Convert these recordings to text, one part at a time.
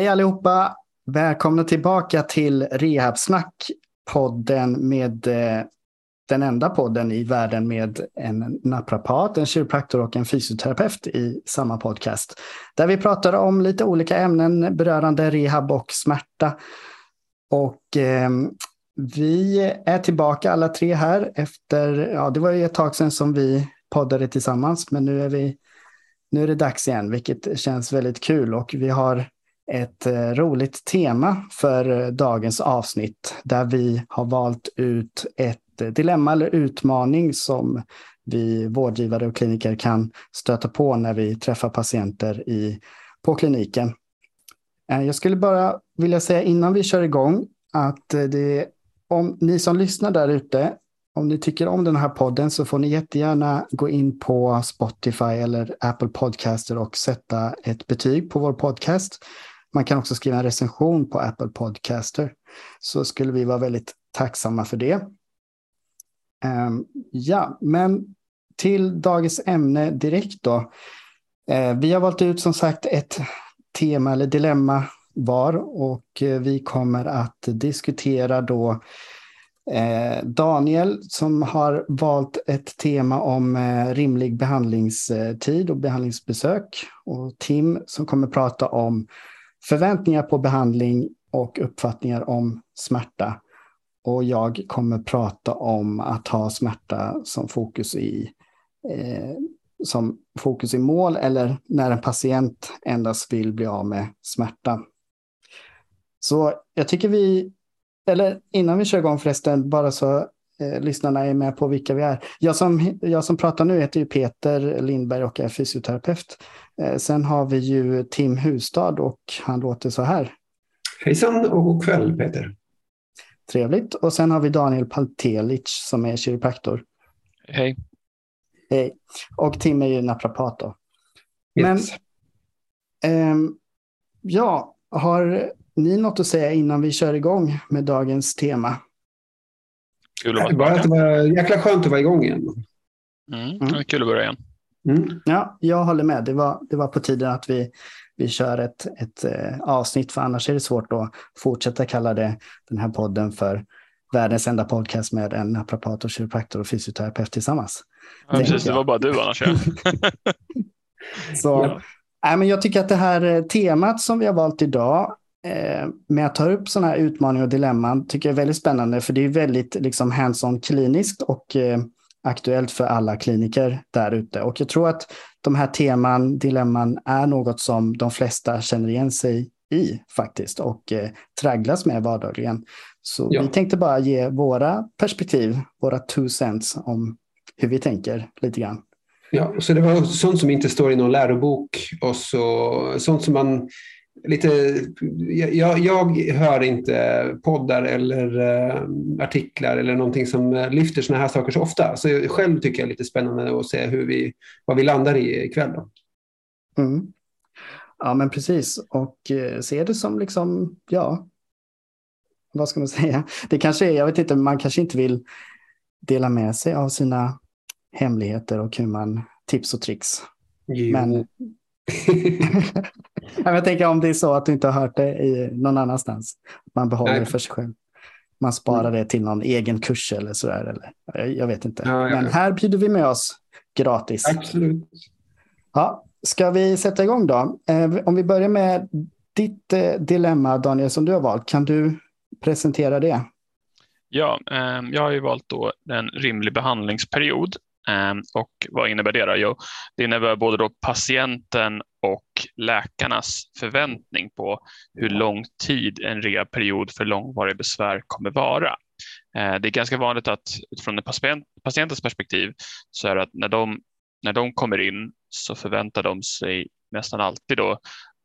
Hej allihopa! Välkomna tillbaka till Rehabsnack, podden med eh, den enda podden i världen med en naprapat, en kiropraktor och en fysioterapeut i samma podcast. Där vi pratar om lite olika ämnen berörande rehab och smärta. Och eh, vi är tillbaka alla tre här efter, ja det var ju ett tag sedan som vi poddade tillsammans, men nu är vi nu är det dags igen, vilket känns väldigt kul och vi har ett eh, roligt tema för eh, dagens avsnitt där vi har valt ut ett dilemma eller utmaning som vi vårdgivare och kliniker kan stöta på när vi träffar patienter i, på kliniken. Eh, jag skulle bara vilja säga innan vi kör igång att det, om ni som lyssnar där ute, om ni tycker om den här podden så får ni jättegärna gå in på Spotify eller Apple Podcaster och sätta ett betyg på vår podcast. Man kan också skriva en recension på Apple Podcaster. Så skulle vi vara väldigt tacksamma för det. Um, ja, men till dagens ämne direkt då. Uh, vi har valt ut som sagt ett tema eller dilemma var och uh, vi kommer att diskutera då uh, Daniel som har valt ett tema om eh, rimlig behandlingstid och behandlingsbesök och Tim som kommer prata om förväntningar på behandling och uppfattningar om smärta. Och jag kommer prata om att ha smärta som fokus i, eh, som fokus i mål eller när en patient endast vill bli av med smärta. Så jag tycker vi, eller innan vi kör igång förresten, bara så eh, lyssnarna är med på vilka vi är. Jag som, jag som pratar nu heter ju Peter Lindberg och är fysioterapeut. Eh, sen har vi ju Tim Hustad och han låter så här. Hejsan och god kväll Peter. Trevligt. Och sen har vi Daniel Paltelic som är kiropraktor. Hej. Hej. Och Tim är ju naprapat då. Yes. Men ähm, ja, har ni något att säga innan vi kör igång med dagens tema? Kul att vara tillbaka. Det var jäkla skönt att vara igång igen. Mm, mm. Kul att börja igen. Mm. Ja, jag håller med. Det var, det var på tiden att vi, vi kör ett, ett eh, avsnitt, för annars är det svårt att fortsätta kalla det, den här podden för världens enda podcast med en naprapat och kiropraktor och fysioterapeut tillsammans. Ja, precis, det var bara du annars. Ja. Så, ja. Nej, men jag tycker att det här eh, temat som vi har valt idag med att ta upp sådana här utmaningar och dilemman tycker jag är väldigt spännande, för det är väldigt liksom hands-on kliniskt och eh, aktuellt för alla kliniker där ute. Och jag tror att de här teman, dilemman, är något som de flesta känner igen sig i faktiskt och eh, tragglas med vardagligen. Så ja. vi tänkte bara ge våra perspektiv, våra two cents om hur vi tänker lite grann. Ja, så det var sånt som inte står i någon lärobok och så, sånt som man lite, jag, jag hör inte poddar eller uh, artiklar eller någonting som eh, lyfter sådana här saker så ofta. Så jag själv tycker jag är lite spännande att se hur vi, vad vi landar i ikväll. Då. Mm. Ja, men precis. Och uh, se det som liksom, ja, vad ska man säga? Det kanske är, jag vet inte, man kanske inte vill dela med sig av sina hemligheter och hur man tips och tricks. Jo. Men jag tänker om det är så att du inte har hört det i någon annanstans. Man behåller Nej. det för sig själv. Man sparar mm. det till någon egen kurs eller sådär. Eller, jag vet inte. Ja, ja, Men här bjuder vi med oss gratis. Absolut. Ja, ska vi sätta igång då? Eh, om vi börjar med ditt eh, dilemma, Daniel, som du har valt. Kan du presentera det? Ja, eh, jag har ju valt då en rimlig behandlingsperiod Ehm, och vad innebär det? Då? Jo, det innebär både då patienten och läkarnas förväntning på hur lång tid en rehabperiod för långvarig besvär kommer vara. Ehm, det är ganska vanligt att utifrån en patientens perspektiv så är det att när de, när de kommer in så förväntar de sig nästan alltid då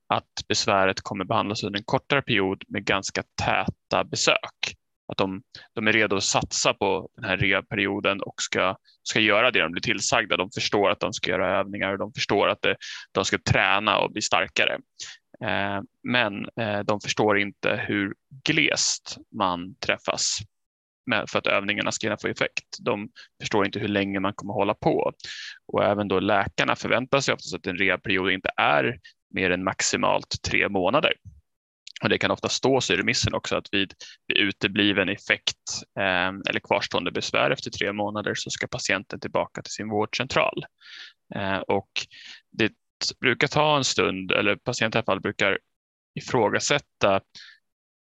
att besväret kommer behandlas under en kortare period med ganska täta besök att de, de är redo att satsa på den här rehabperioden och ska, ska göra det de blir tillsagda. De förstår att de ska göra övningar och de förstår att det, de ska träna och bli starkare. Eh, men eh, de förstår inte hur glest man träffas med, för att övningarna ska få effekt. De förstår inte hur länge man kommer hålla på och även då läkarna förväntar sig oftast att en rehabperiod inte är mer än maximalt tre månader. Och det kan ofta stå i remissen också att vid, vid utebliven effekt eh, eller kvarstående besvär efter tre månader så ska patienten tillbaka till sin vårdcentral. Eh, och det brukar ta en stund, eller patienten i alla fall brukar ifrågasätta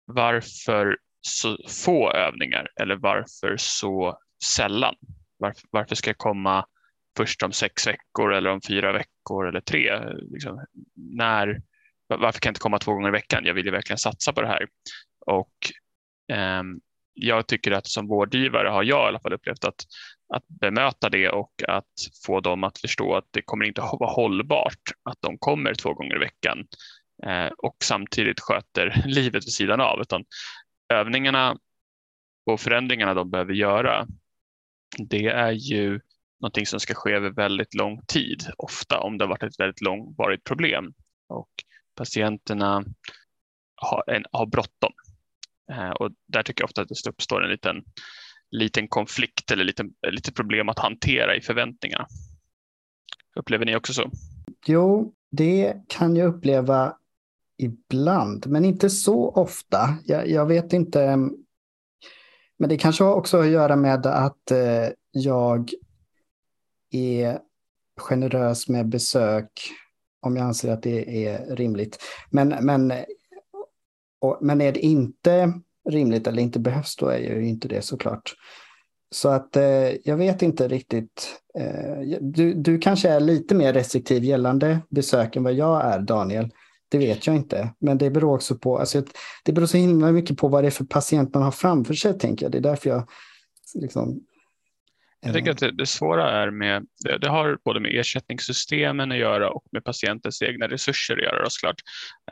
varför så få övningar eller varför så sällan? Varför, varför ska jag komma först om sex veckor eller om fyra veckor eller tre? Liksom, när, varför kan jag inte komma två gånger i veckan? Jag vill ju verkligen satsa på det här. Och eh, jag tycker att som vårdgivare har jag i alla fall upplevt att, att bemöta det och att få dem att förstå att det kommer inte vara hållbart att de kommer två gånger i veckan eh, och samtidigt sköter livet vid sidan av. Utan övningarna och förändringarna de behöver göra, det är ju någonting som ska ske över väldigt lång tid, ofta om det har varit ett väldigt långvarigt problem. Och patienterna har, en, har bråttom. Eh, och där tycker jag ofta att det uppstår en liten, liten konflikt eller lite, lite problem att hantera i förväntningarna. Upplever ni också så? Jo, det kan jag uppleva ibland, men inte så ofta. Jag, jag vet inte. Men det kanske också har att göra med att eh, jag är generös med besök om jag anser att det är rimligt. Men, men, och, men är det inte rimligt eller inte behövs, då är ju inte det såklart. Så att eh, jag vet inte riktigt. Eh, du, du kanske är lite mer restriktiv gällande besök än vad jag är, Daniel. Det vet jag inte. Men det beror också på, alltså, det beror så himla mycket på vad det är för patient man har framför sig, tänker jag. Det är därför jag liksom, jag tycker att det, det svåra är med, det, det, har både med ersättningssystemen att göra och med patientens egna resurser att göra såklart.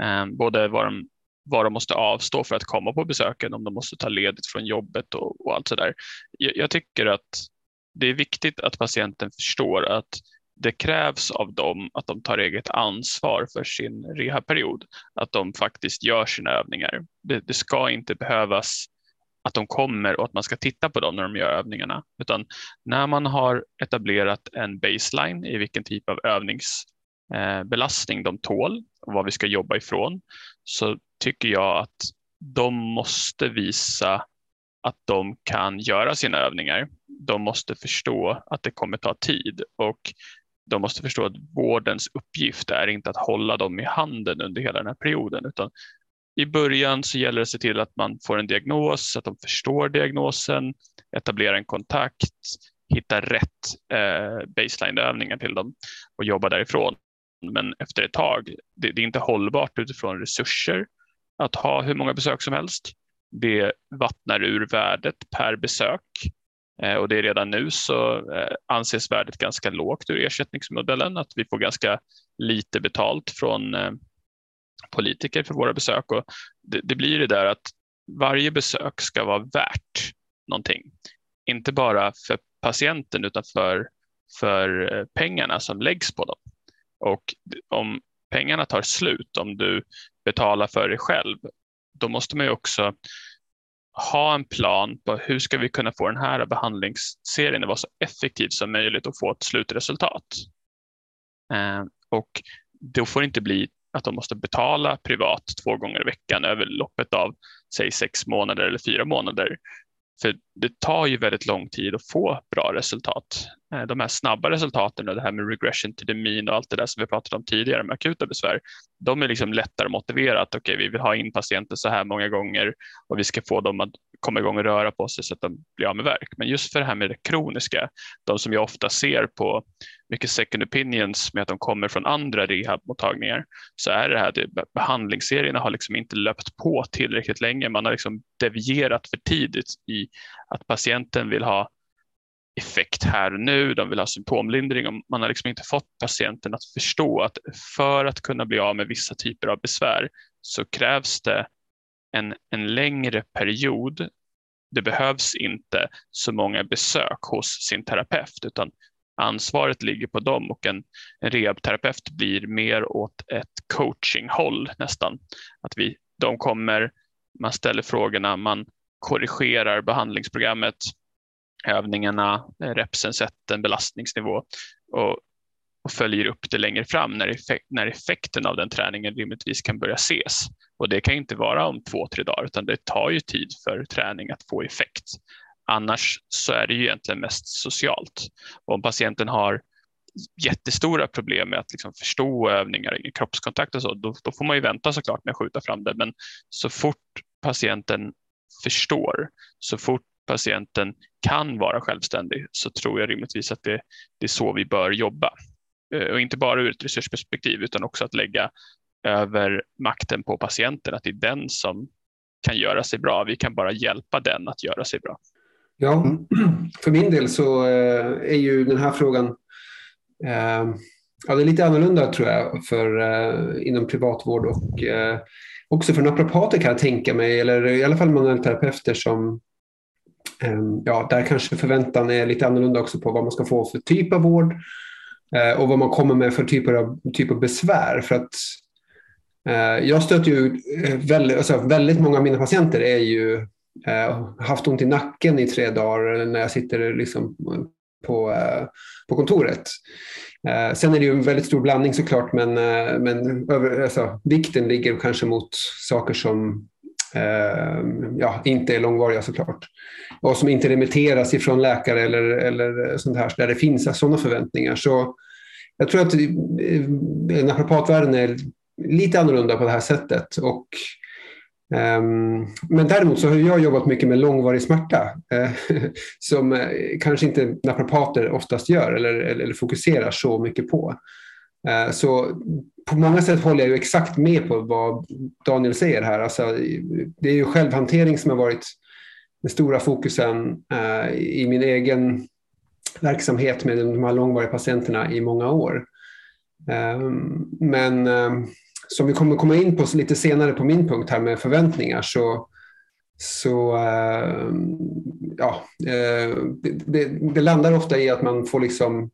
Eh, både vad de, vad de måste avstå för att komma på besöken, om de måste ta ledigt från jobbet och, och allt sådär. Jag, jag tycker att det är viktigt att patienten förstår att det krävs av dem att de tar eget ansvar för sin rehabperiod, att de faktiskt gör sina övningar. Det, det, ska inte behövas att de kommer och att man ska titta på dem när de gör övningarna, utan när man har etablerat en baseline i vilken typ av övningsbelastning eh, de tål och vad vi ska jobba ifrån, så tycker jag att de måste visa att de kan göra sina övningar. De måste förstå att det kommer ta tid och de måste förstå att vårdens uppgift är inte att hålla dem i handen under hela den här perioden, utan i början så gäller det att se till att man får en diagnos, att de förstår diagnosen, etablera en kontakt, hitta rätt eh, baseline-övningar till dem och jobba därifrån. Men efter ett tag, det, det är inte hållbart utifrån resurser att ha hur många besök som helst. Det vattnar ur värdet per besök Eh, och det är redan nu så eh, anses värdet ganska lågt ur ersättningsmodellen, att vi får ganska lite betalt från eh, politiker för våra besök. Och det, det blir det där att varje besök ska vara värt någonting. Inte bara för patienten utan för, för eh, pengarna som läggs på dem. Och om pengarna tar slut, om du betalar för dig själv, då måste man ju också ha en plan på hur ska vi kunna få den här behandlingsserien att vara så effektiv som möjligt och få ett slutresultat. Eh, och då får det inte bli att de måste betala privat två gånger i veckan över loppet av säg sex månader eller fyra månader. För det tar ju väldigt lång tid att få bra resultat. Eh, de här snabba resultaten och det här med regression to the mean och allt det där som vi pratade om tidigare med akuta besvär, de är liksom lättare att motivera att okej, okay, vi vill ha in patienter så här många gånger och vi ska få dem att komma igång och röra på sig så att de blir av med verk. Men just för det här med det kroniska, de som jag ofta ser på mycket second opinions med att de kommer från andra rehabmottagningar, så är det här att behandlingsserierna har liksom inte löpt på tillräckligt länge. Man har liksom devierat för tidigt i att patienten vill ha effekt här och nu, de vill ha symptomlindring och man har liksom inte fått patienten att förstå att för att kunna bli av med vissa typer av besvär så krävs det en, en längre period. Det behövs inte så många besök hos sin terapeut utan ansvaret ligger på dem och en, en rehabterapeut blir mer åt ett coachinghåll nästan. Att vi, de kommer, man ställer frågorna, man korrigerar behandlingsprogrammet, övningarna, eh, repsen sätter en belastningsnivå och och följer upp det längre fram när, effek när effekten av den träningen rimligtvis kan börja ses. Och det kan inte vara om två, tre dagar utan det tar ju tid för träning att få effekt. Annars så är det ju egentligen mest socialt. Och om patienten har jättestora problem med att liksom förstå övningar, kroppskontakt och så, då, då, får man ju vänta såklart med att skjuta fram det. Men så fort patienten förstår, så fort patienten kan vara självständig så tror jag rimligtvis att det, det är så vi bör jobba. Eh, och inte bara ur ett resursperspektiv utan också att lägga över makten på patienten, att det är den som kan göra sig bra. Vi kan bara hjälpa den att göra sig bra. Ja, för min del så eh, är ju den här frågan eh, ja, det är lite annorlunda tror jag för, inom privatvård och också för naprapater kan jag tänka mig, eller i alla fall manuellterapeuter som ja, där kanske förväntan är lite annorlunda också på vad man ska få för typ av vård Eh, och vad man kommer med för typer av, typ av besvär. För att, eh, jag stöter ju eh, väldigt, alltså väldigt många av mina patienter är ju eh, haft ont i nacken i tre dagar när jag sitter liksom på, eh, på kontoret. Eh, sen är det ju en väldigt stor blandning såklart men, eh, men över, alltså, vikten ligger kanske mot saker som Eh, ja, inte är långvariga såklart. Och som inte remitteras ifrån läkare eller, eller sånt här, där det finns sådana förväntningar. Så jag tror att eh, naprapatvärlden är lite annorlunda på det här sättet. Och, um, men däremot så har jag jobbat mycket med långvarig smärta eh, som kanske inte naprapater oftast gör eller, eller, eller fokuserar så mycket på. Eh, så på många sätt håller jag ju exakt med på vad Daniel säger här. Alltså, det är ju självhantering som har varit den stora fokusen eh, i min egen verksamhet med de här långvariga patienterna i många år. Eh, men som vi kommer komma in på lite senare på min punkt här med förväntningar så, så ja, eh, det, det landar ofta i att man får liksom eh,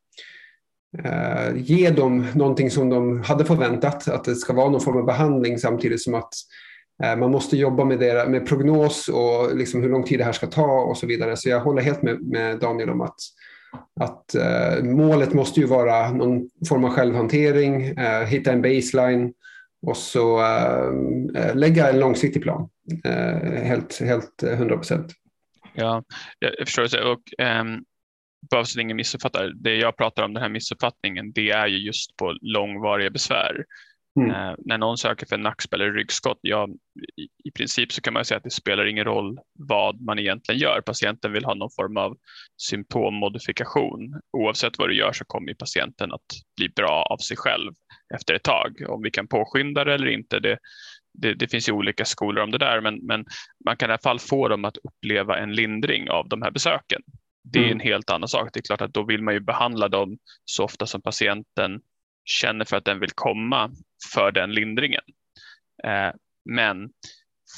Eh, ge dem någonting som de hade förväntat, att det ska vara någon form av behandling samtidigt som att eh, man måste jobba med, det, med prognos och liksom hur lång tid det här ska ta och så vidare. Så jag håller helt med, med Daniel om att att eh, målet måste ju vara någon form av självhantering, eh, hitta en baseline och så eh, eh lägga en långsiktig plan. Eh, helt, helt 100 procent. Ja, jag förstår. Och, um, att ingen missuppfattar, det jag pratar om, den här missuppfattningen, det är ju just på långvariga besvär. Mm. Eh, när någon söker för nackspel eller ryggskott, ja, i, i, princip så kan man säga att det spelar ingen roll vad man egentligen gör. Patienten vill ha någon form av symptommodifikation. Oavsett vad du gör så kommer patienten att bli bra av sig själv efter ett tag. Om vi kan påskynda det eller inte, det, det, det, finns ju olika skolor om det där, men, men man kan i alla fall få dem att uppleva en lindring av de här besöken. Det är en mm. helt annan sak. Det är klart att då vill man ju behandla dem så ofta som patienten känner för att den vill komma för den lindringen. Eh, men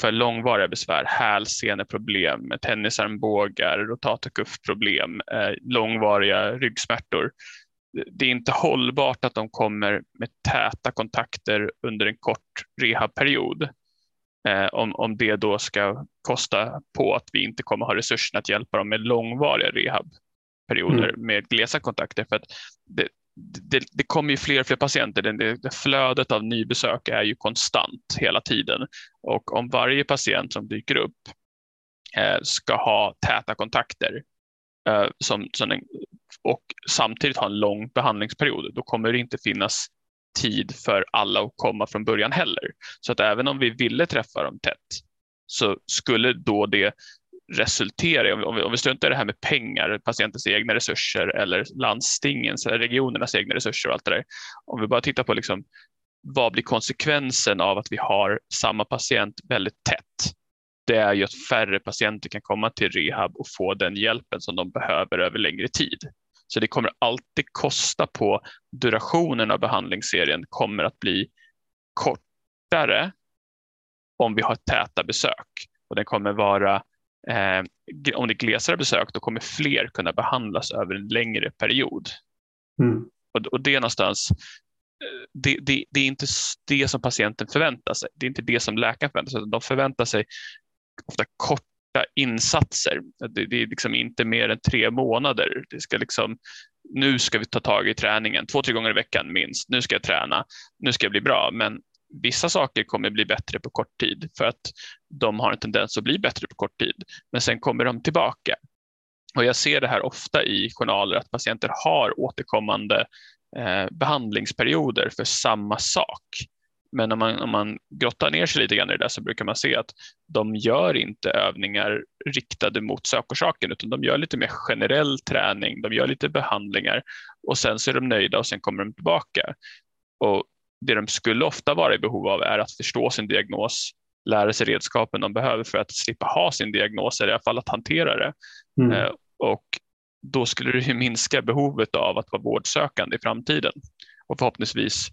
för långvariga besvär, hälseneproblem, tennisarmbågar, rotatorkuffproblem, eh, långvariga ryggsmärtor. Det är inte hållbart att de kommer med täta kontakter under en kort rehabperiod. Eh, om, om det då ska kosta på att vi inte kommer ha resurserna att hjälpa dem med långvariga rehabperioder mm. med glesa kontakter. För att det, det, det, kommer ju fler och fler patienter. Det, det, flödet av nybesök är ju konstant hela tiden och om varje patient som dyker upp eh, ska ha täta kontakter eh, som, som en, och samtidigt ha en lång behandlingsperiod, då kommer det inte finnas tid för alla att komma från början heller. Så att även om vi ville träffa dem tätt så skulle då det resultera om vi, om vi struntar i det här med pengar, patientens egna resurser eller landstingens eller regionernas egna resurser och allt det där. Om vi bara tittar på liksom, vad blir konsekvensen av att vi har samma patient väldigt tätt? Det är ju att färre patienter kan komma till rehab och få den hjälpen som de behöver över längre tid. Så det kommer alltid kosta på durationen av behandlingsserien kommer att bli kortare om vi har täta besök och den kommer vara Eh, om det är glesare besök då kommer fler kunna behandlas över en längre period. Mm. Och, och, det är någonstans, eh, det, det, det, är inte det som patienten förväntar sig. Det är inte det som läkaren förväntar sig. De förväntar sig ofta korta insatser. Det, det är liksom inte mer än tre månader. Det ska liksom nu ska vi ta tag i träningen två, tre gånger i veckan minst. Nu ska jag träna, nu ska jag bli bra. Men vissa saker kommer bli bättre på kort tid för att de har en tendens att bli bättre på kort tid. Men sen kommer de tillbaka. Och jag ser det här ofta i journaler att patienter har återkommande eh, behandlingsperioder för samma sak. Men om man, om man grottar ner sig lite grann i det där så brukar man se att de gör inte övningar riktade mot sökorsaken utan de gör lite mer generell träning, de gör lite behandlingar och sen så är de nöjda och sen kommer de tillbaka. Och det de skulle ofta vara i behov av är att förstå sin diagnos, lära sig redskapen de behöver för att slippa ha sin diagnos, eller i alla fall att hantera det. Mm. Eh, och då skulle det minska behovet av att vara vårdsökande i framtiden och förhoppningsvis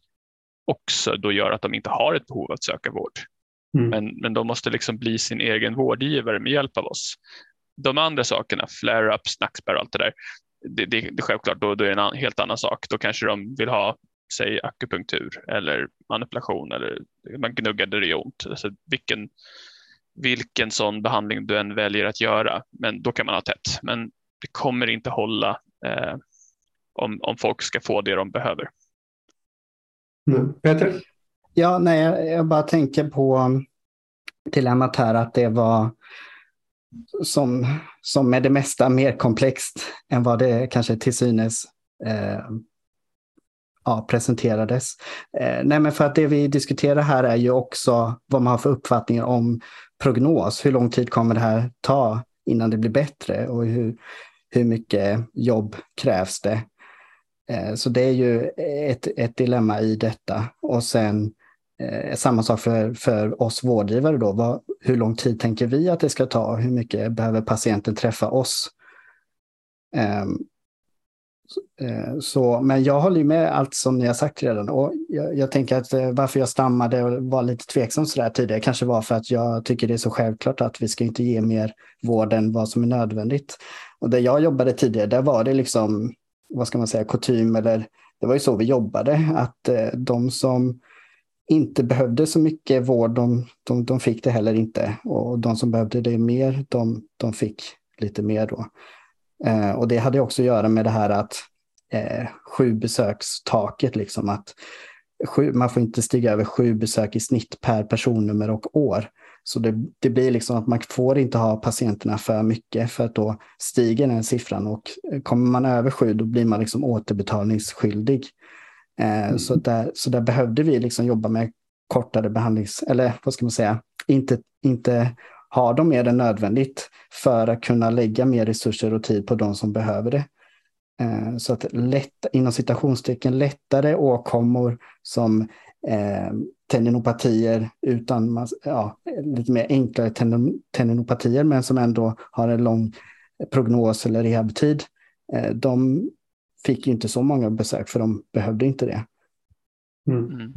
också då gör att de inte har ett behov att söka vård. Mm. Men, men de måste liksom bli sin egen vårdgivare med hjälp av oss. De andra sakerna, flare-up, snackspärr och allt det där, det, det, det är självklart, då, då är det en helt annan sak. Då kanske de vill ha, säg akupunktur eller manipulation eller man gnuggade det ont. Alltså vilken, vilken sån behandling du än väljer att göra, men då kan man ha tätt. Men det kommer inte hålla eh, om, om folk ska få det de behöver. Mm. Peter? Ja, nej, jag bara tänker på um, dilemmat här att det var som, som med det mesta mer komplext än vad det kanske till synes eh, ja, presenterades. Eh, nej, men för att det vi diskuterar här är ju också vad man har för uppfattningar om prognos. Hur lång tid kommer det här ta innan det blir bättre och hur, hur mycket jobb krävs det? Eh, så det är ju ett, ett dilemma i detta. Och sen eh, samma sak för, för oss vårdgivare då. Vad, hur lång tid tänker vi att det ska ta? Hur mycket behöver patienten träffa oss? Ehm, eh, så, men jag håller med allt som ni har sagt redan. Och jag, jag tänker att eh, varför jag stammade och var lite tveksam så där tidigare kanske var för att jag tycker det är så självklart att vi ska inte ge mer vård än vad som är nödvändigt. Och där jag jobbade tidigare, där var det liksom vad ska man säga, kutym eller det var ju så vi jobbade, att eh, de som inte behövde så mycket vård, de, de, de, fick det heller inte. Och de som behövde det mer, de, de fick lite mer då. Eh, och det hade också att göra med det här att eh, sju besökstaket, liksom att sju, man får inte stiga över sju besök i snitt per personnummer och år. Så det, det, blir liksom att man får inte ha patienterna för mycket för att då stiger den siffran och kommer man över sju då blir man liksom återbetalningsskyldig. Eh, mm. så, där, så där behövde vi liksom jobba med kortare behandlings, eller vad ska man säga, inte, inte ha dem mer än nödvändigt för att kunna lägga mer resurser och tid på de som behöver det. Eh, så att lätt, inom citationstecken lättare åkommor som eh, tendinopatier utan ja, lite mer enklare tendinopatier men som ändå har en lång prognos eller rehabtid. Eh, de fick inte så många besök för de behövde inte det. Mm. mm.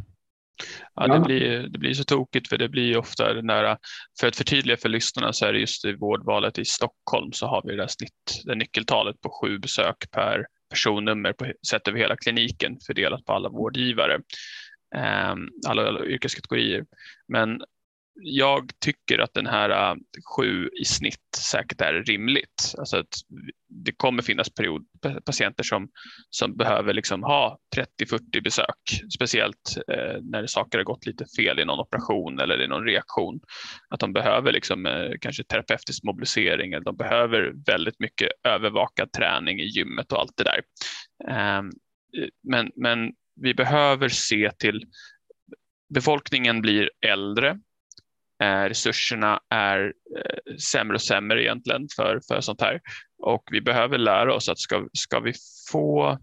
Ja, det, blir, det blir så tokigt för det blir ofta nära, för att förtydliga för lyssnarna så är det just i vårdvalet i Stockholm så har vi det där snitt, det nyckeltalet på sju besök per personnummer på, sett över hela kliniken fördelat på alla vårdgivare. Ehm, alla, alla yrkeskategorier. Men jag tycker att den här uh, sju i snitt säkert är rimligt. Alltså att det kommer finnas period, patienter som, som behöver liksom ha 30-40 besök, speciellt eh, när saker har gått lite fel i någon operation eller i någon reaktion. Att de behöver liksom, eh, kanske terapeutisk mobilisering eller de behöver väldigt mycket övervakad träning i gymmet och allt det där. Eh, men, men vi behöver se till befolkningen blir äldre. Eh, resurserna är eh, sämre och sämre egentligen för, för sånt här och vi behöver lära oss att ska, ska vi få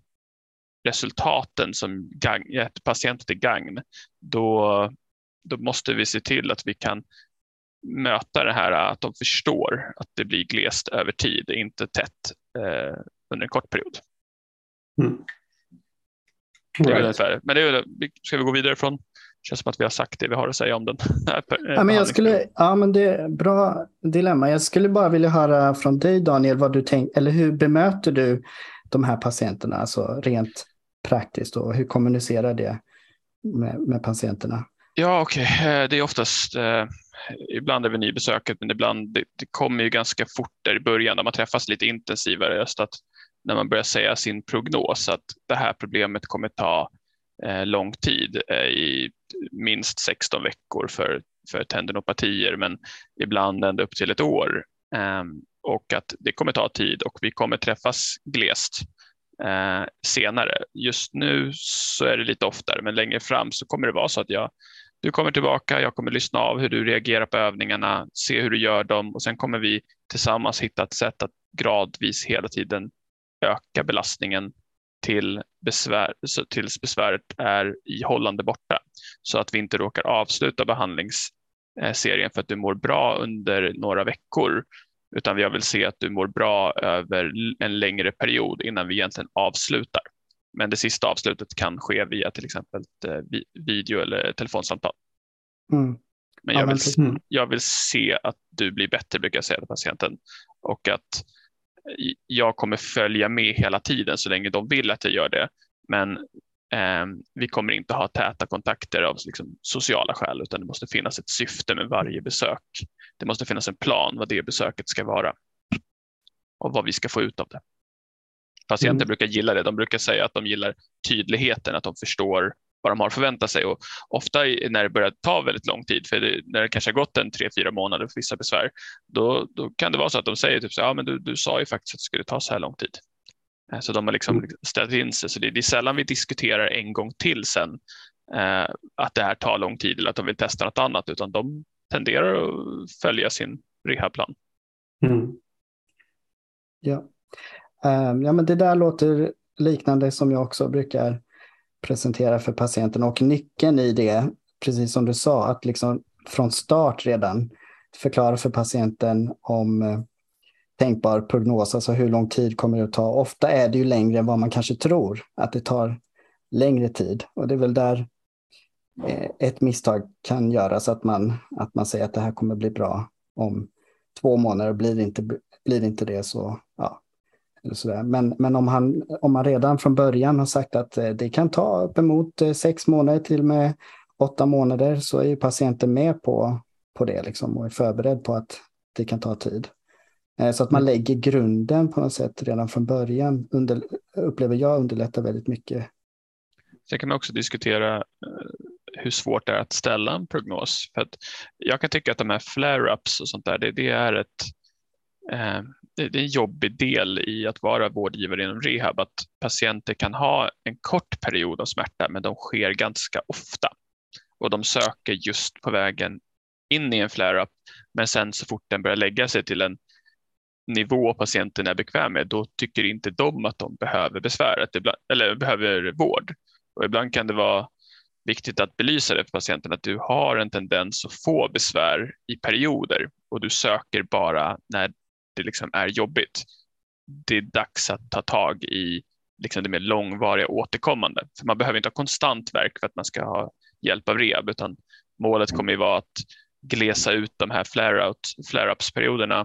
resultaten som gett patienten till gagn, då, då måste vi se till att vi kan möta det här att de förstår att det blir glest över tid, inte tätt eh, under en kort period. Mm. Det är ungefär. Men det är, ska vi gå vidare från? Det känns som att vi har sagt det vi har att säga om den. ja, men jag skulle, ja, men det är bra dilemma. Jag skulle bara vilja höra från dig Daniel, vad du tänk, eller hur bemöter du de här patienterna, alltså rent praktiskt och hur kommunicerar det med, med patienterna? Ja, okej, okay. Eh, det är oftast eh, ibland är vi nybesöket, men ibland det, det kommer ju ganska fort där i början, där man träffas lite intensivare. Just att när man börjar säga sin prognos att det här problemet kommer ta eh, lång tid, eh, i minst 16 veckor för, för tendinopatier, men ibland ända upp till ett år. Eh, och att det kommer ta tid och vi kommer träffas glest eh, senare. Just nu så är det lite oftare, men längre fram så kommer det vara så att jag, du kommer tillbaka, jag kommer lyssna av hur du reagerar på övningarna, se hur du gör dem och sen kommer vi tillsammans hitta ett sätt att gradvis hela tiden öka belastningen till besvär, tills besväret är i hållande borta så att vi inte råkar avsluta behandlingsserien för att du mår bra under några veckor utan jag vill se att du mår bra över en längre period innan vi egentligen avslutar. Men det sista avslutet kan ske via till exempel eh, video eller telefonsamtal. Mm. Men, jag, vill, mm. jag vill se att du blir bättre, brukar jag säga till patienten. Och att jag kommer följa med hela tiden så länge de vill att jag gör det. Men eh, vi kommer inte ha täta kontakter av liksom, sociala skäl, utan det måste finnas ett syfte med varje besök. Det måste finnas en plan vad det besöket ska vara och vad vi ska få ut av det. Patienter mm. brukar gilla det. De brukar säga att de gillar tydligheten, att de förstår vad de har förväntat sig. Och ofta när det börjar ta väldigt lång tid, för det, när det kanske har gått en tre, fyra månader för vissa besvär, då, då kan det vara så att de säger typ så ja men du, du sa ju faktiskt att det skulle ta så här lång tid. Eh, så de har liksom mm. ställt in sig. Så det, det är sällan vi diskuterar en gång till sen eh, att det här tar lång tid eller att de vill testa något annat, utan de tenderar att följa sin rehabplan. Mm. Ja. Um, ja, men det där låter liknande som jag också brukar presentera för patienten och nyckeln i det, precis som du sa, att liksom från start redan förklara för patienten om eh, tänkbar prognos, alltså hur lång tid kommer det att ta. Ofta är det ju längre än vad man kanske tror, att det tar längre tid. Och det är väl där eh, ett misstag kan göras, att man, att man säger att det här kommer bli bra om två månader. Blir det inte, blir det, inte det så ja, eller så Men, men om, han, om man redan från början har sagt att eh, det kan ta uppemot eh, sex månader till med åtta månader så är ju patienten med på, på det liksom och är förberedd på att det kan ta tid. Eh, så att man mm. lägger grunden på något sätt redan från början under, upplever jag underlättar väldigt mycket. Sen kan man också diskutera hur svårt det är att ställa en prognos. För jag kan tycka att de här flare-ups och sånt där, det, det är ett eh, det är en jobbig del i att vara vårdgivare inom rehab att patienter kan ha en kort period av smärta men de sker ganska ofta. Och de söker just på vägen in i en flare-up men sen så fort den börjar lägga sig till en nivå patienten är bekväm med då tycker inte de att de behöver besväret eller behöver vård. Och ibland kan det vara viktigt att belysa det för patienten att du har en tendens att få besvär i perioder och du söker bara när det liksom är jobbigt. Det är dags att ta tag i liksom det mer långvariga återkommande. För man behöver inte ha konstant verk för att man ska ha hjälp av rehab, utan målet kommer ju vara att glesa ut de här flare-ups-perioderna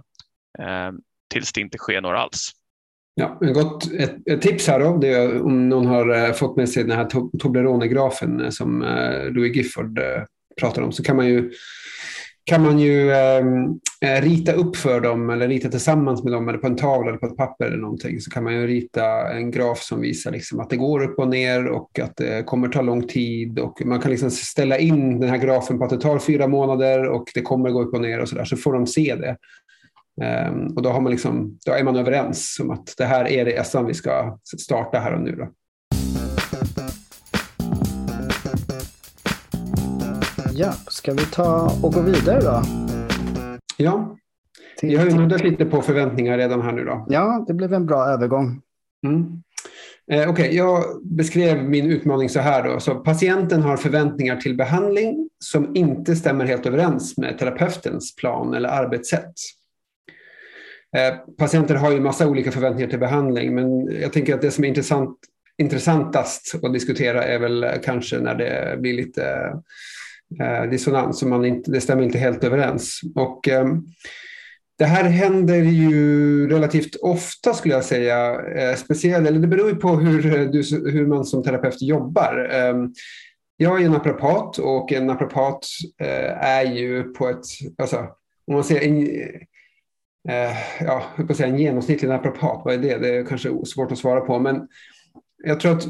eh, tills det inte sker några alls. Ja, gott, ett, ett, tips här då, det är om någon har eh, fått med sig den här Toblerone-grafen eh, som eh, Louis Gifford eh, pratar om, så kan man ju kan man ju ehm, eh, rita upp för dem eller rita tillsammans med dem eller på en tavla eller på ett papper eller någonting så kan man ju rita en graf som visar liksom att det går upp och ner och att det kommer ta lång tid och man kan liksom ställa in den här grafen på att det tar fyra månader och det kommer gå upp och ner och så där så får de se det. Eh, och då, har man liksom, då är man överens om att det här är resan vi ska starta här och nu. Då. Ja, ska vi ta och gå vidare då? Ja, vi har ju nuddat lite på förväntningar redan här nu då. Ja, det blev en bra övergång. Mm. Eh, Okej, okay, jag beskrev min utmaning så här då. Så patienten har förväntningar till behandling som inte stämmer helt överens med terapeutens plan eller arbetssätt. Eh, patienter har ju massa olika förväntningar till behandling, men jag tänker att det som är intressant, intressantast att diskutera är väl kanske när det blir lite Eh, dissonans och man inte, det stämmer inte helt överens. Och, eh, det här händer ju relativt ofta skulle jag säga. Eh, speciellt, eller det beror ju på hur, eh, du, hur man som terapeut jobbar. Eh, jag är naprapat och en naprapat eh, är ju på ett, alltså, om man säger, en, eh, ja, jag säga en genomsnittlig naprapat, vad är det? Det är kanske svårt att svara på. Men jag tror att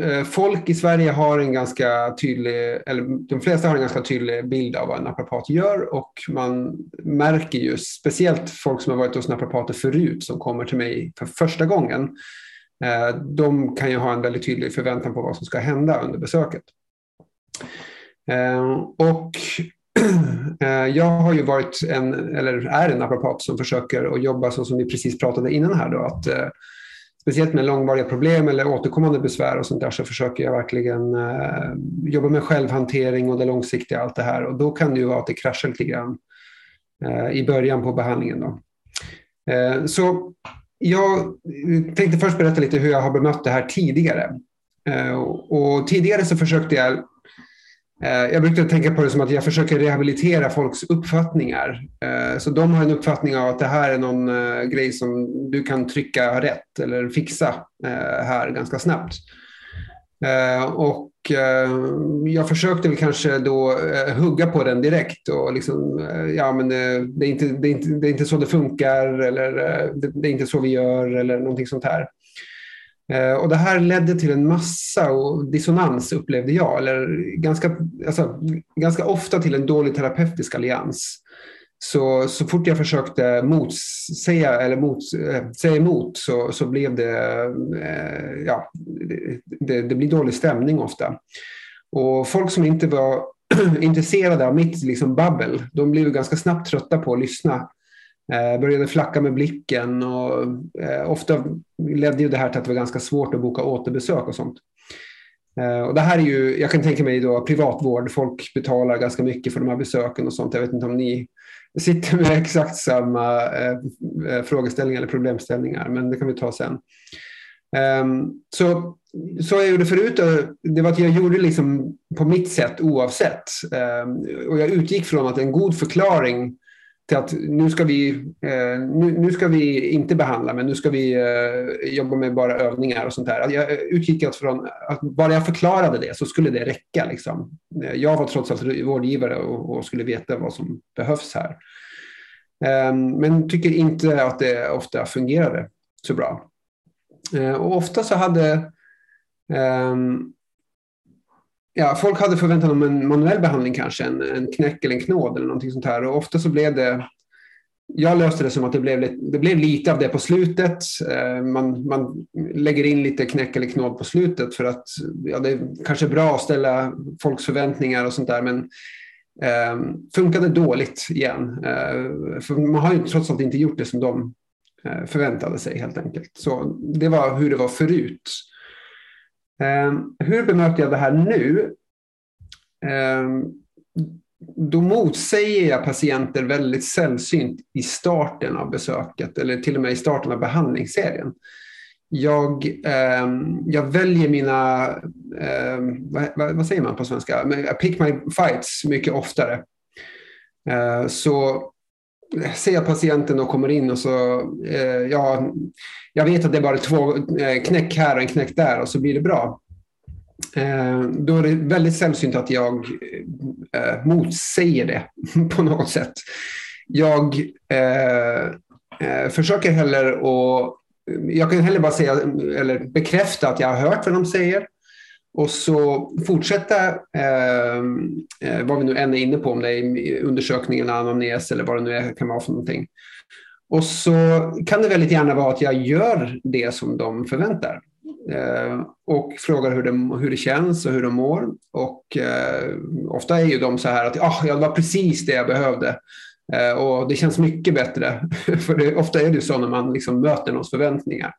eh, folk i Sverige har en ganska tydlig, eller de flesta har en ganska tydlig bild av vad en naprapat gör och man märker ju, speciellt folk som har varit hos naprapater förut som kommer till mig för första gången, eh, de kan ju ha en väldigt tydlig förväntan på vad som ska hända under besöket. Eh, och jag har ju varit en, eller är en naprapat som försöker att jobba så som vi precis pratade innan här då, att speciellt med långvariga problem eller återkommande besvär och sånt där så försöker jag verkligen eh, jobba med självhantering och det långsiktiga allt det här och då kan det ju vara att det kraschar lite grann eh, i början på behandlingen. Då. Eh, så jag tänkte först berätta lite hur jag har bemött det här tidigare. Eh, och tidigare så försökte jag Eh, jag brukar tänka på det som att jag försöker rehabilitera folks uppfattningar. Eh, så de har en uppfattning av att det här är någon eh, grej som du kan trycka rätt eller fixa här ganska snabbt. Och jag försökte väl kanske då hugga på den direkt och liksom, ja men det är, inte, det, är inte, det är inte så det funkar eller det är inte så vi gör eller någonting sånt här. Eh, och det här ledde till en massa och dissonans upplevde jag, eller ganska, alltså, ganska ofta till en dålig terapeutisk allians. Så, så fort jag försökte motsäga eller mot, eh, säga emot så, så blev det, eh, ja, det, det, blir dålig stämning ofta. Och folk som inte var intresserade av mitt liksom, babbel, de blev ganska snabbt trötta på att lyssna Eh, började flacka med blicken och eh, ofta ledde ju det här till att det var ganska svårt att boka återbesök och sånt. Eh, och det här är ju, jag kan tänka mig då privatvård, folk betalar ganska mycket för de här besöken och sånt. Jag vet inte om ni sitter med exakt samma eh, eh, frågeställningar eller problemställningar, men det kan vi ta sen. Ehm, så, så jag gjorde förut, det var att jag gjorde liksom på mitt sätt oavsett. Ehm, och jag utgick från att en god förklaring till att nu ska vi, eh, nu, nu, ska vi inte behandla, men nu ska vi eh, jobba med bara övningar och sånt där. Alltså, jag utgick alltså från att bara jag förklarade det så skulle det räcka. Liksom. Eh, jag var trots allt vårdgivare och, och skulle veta vad som behövs här. Eh, men tycker inte att det ofta fungerade så bra. Eh, och ofta så hade ehm, ja, folk hade förväntan om en manuell behandling kanske, en, en knäck eller en knåd eller någonting sånt här. Och ofta så blev det, jag löste det som att det blev, det blev lite av det på slutet. Eh, man, man lägger in lite knäck eller knåd på slutet för att ja, det är kanske bra att ställa folks förväntningar och sånt där. Men eh, funkade dåligt igen. Eh, för man har ju trots allt inte gjort det som de eh, förväntade sig helt enkelt. Så det var hur det var förut. Ehm, hur bemöter jag det här nu? Ehm, då motsäger jag patienter väldigt sällsynt i starten av besöket eller till och med i starten av behandlingsserien. Jag, eh, jag väljer mina, eh, vad, vad, säger man på svenska, I pick my fights mycket oftare. Eh, så ser jag patienten och kommer in och så, eh, ja, jag vet att det är bara två eh, knäck här och en knäck där och så blir det bra. Eh, då är det väldigt sällsynt att jag eh, motsäger det på något sätt. Jag eh, eh, försöker heller och, jag kan heller bara säga, eller bekräfta att jag har hört vad de säger. Och så fortsätta eh, eh, vad vi nu än är inne på, om det är undersökningen, anamnes eller vad det nu är, kan vara för någonting. Och så kan det väldigt gärna vara att jag gör det som de förväntar. Eh, och frågar hur det, hur det känns och hur de mår. Och eh, ofta är ju de så här att ah, ja, det var precis det jag behövde. Eh, och det känns mycket bättre. För det, ofta är det så när man liksom möter någons förväntningar.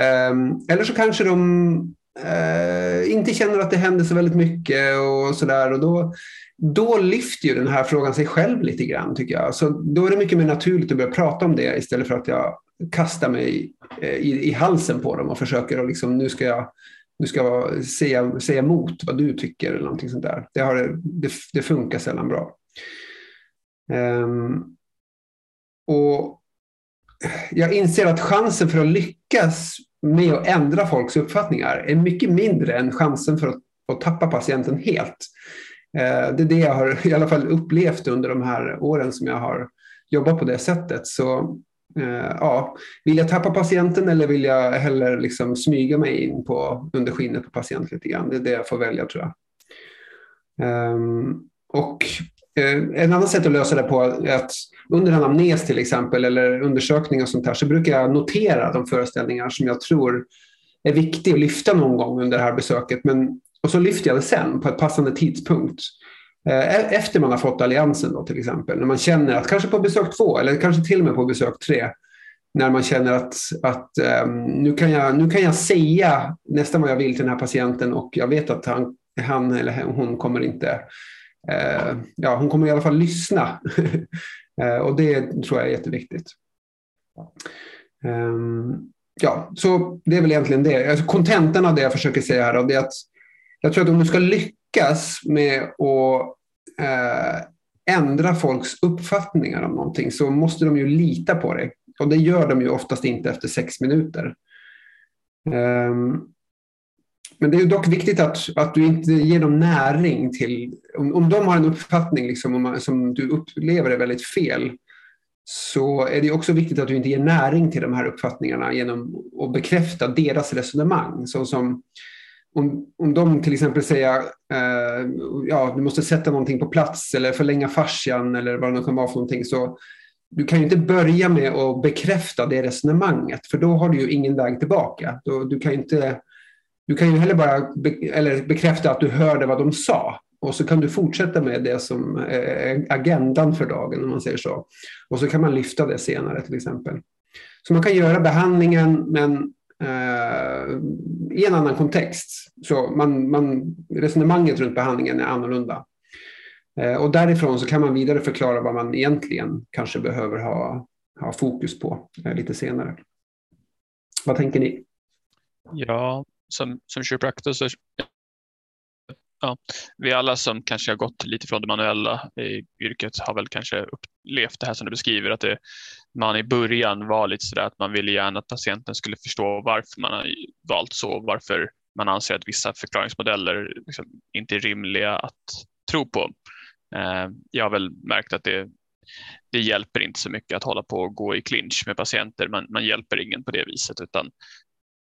Eh, eller så kanske de eh, inte känner att det händer så väldigt mycket och sådär. Då, då lyfter ju den här frågan sig själv lite grann tycker jag. Så då är det mycket mer naturligt att börja prata om det istället för att jag kastar mig i, i, i halsen på dem och försöker att liksom, nu ska jag nu ska jag säga, säga emot vad du tycker eller någonting sånt där. Det, har, det, det funkar sällan bra. Um, och jag inser att chansen för att lyckas med att ändra folks uppfattningar är mycket mindre än chansen för att, att tappa patienten helt. Eh, det är det jag har i alla fall upplevt under de här åren som jag har jobbat på det sättet. Så eh, ja, vill jag tappa patienten eller vill jag hellre liksom smyga mig in på, under skinnet på patienten lite grann? Det är det jag får välja tror jag. Ehm, och Eh, en annan sätt att lösa det på är att under anamnes till exempel eller undersökningar och sånt här så brukar jag notera de föreställningar som jag tror är viktiga att lyfta någon gång under det här besöket. Men, och så lyfter jag det sen på ett passande tidpunkt. Eh, e-, efter man har fått alliansen då till exempel. När man känner att kanske på besök två eller kanske till och med på besök tre när man känner att, att um, nu, kan jag, nu kan jag säga nästan vad jag vill till den här patienten och jag vet att han han eller hon kommer inte, Eh, ja hon kommer i alla fall lyssna. eh, och det tror jag är jätteviktigt. Ehm, ja, så det är väl egentligen det. Alltså, kontentan av det jag försöker säga här det är att jag tror att om du ska lyckas med att eh, ändra folks uppfattningar om någonting så måste de ju lita på dig. Och det gör de ju oftast inte efter sex minuter. Um, men det är dock viktigt att, att du inte ger dem näring till... Om, om de har en uppfattning liksom, om, som du upplever är väldigt fel så är det också viktigt att du inte ger näring till de här uppfattningarna genom att bekräfta deras resonemang. Så som om, om de till exempel säger eh, ja, du måste sätta någonting på plats eller förlänga fascian eller vad det kan vara för någonting så du kan ju inte börja med att bekräfta det resonemanget för då har du ju ingen väg tillbaka. Då, du kan inte du kan ju heller bara be, eller bekräfta att du hörde vad de sa. Och så kan du fortsätta med det som är agendan för dagen, om man säger så. Och så kan man lyfta det senare till exempel. Så man kan göra behandlingen, men eh, i en annan kontext. Så man, man, resonemanget runt behandlingen är annorlunda. Eh, och därifrån så kan man vidare förklara vad man egentligen kanske behöver ha, ha fokus på eh, lite senare. Vad tänker ni? Ja, som, som kiropraktor så ja, vi alla som kanske har gått lite från det manuella i yrket har väl kanske upplevt det här som du beskriver, att det, man i början var lite sådär att man ville gärna att patienten skulle förstå varför man har valt så, varför man anser att vissa förklaringsmodeller liksom inte är rimliga att tro på. Eh, jag har väl märkt att det, det hjälper inte så mycket att hålla på och gå i clinch med patienter. Man, man hjälper ingen på det viset, utan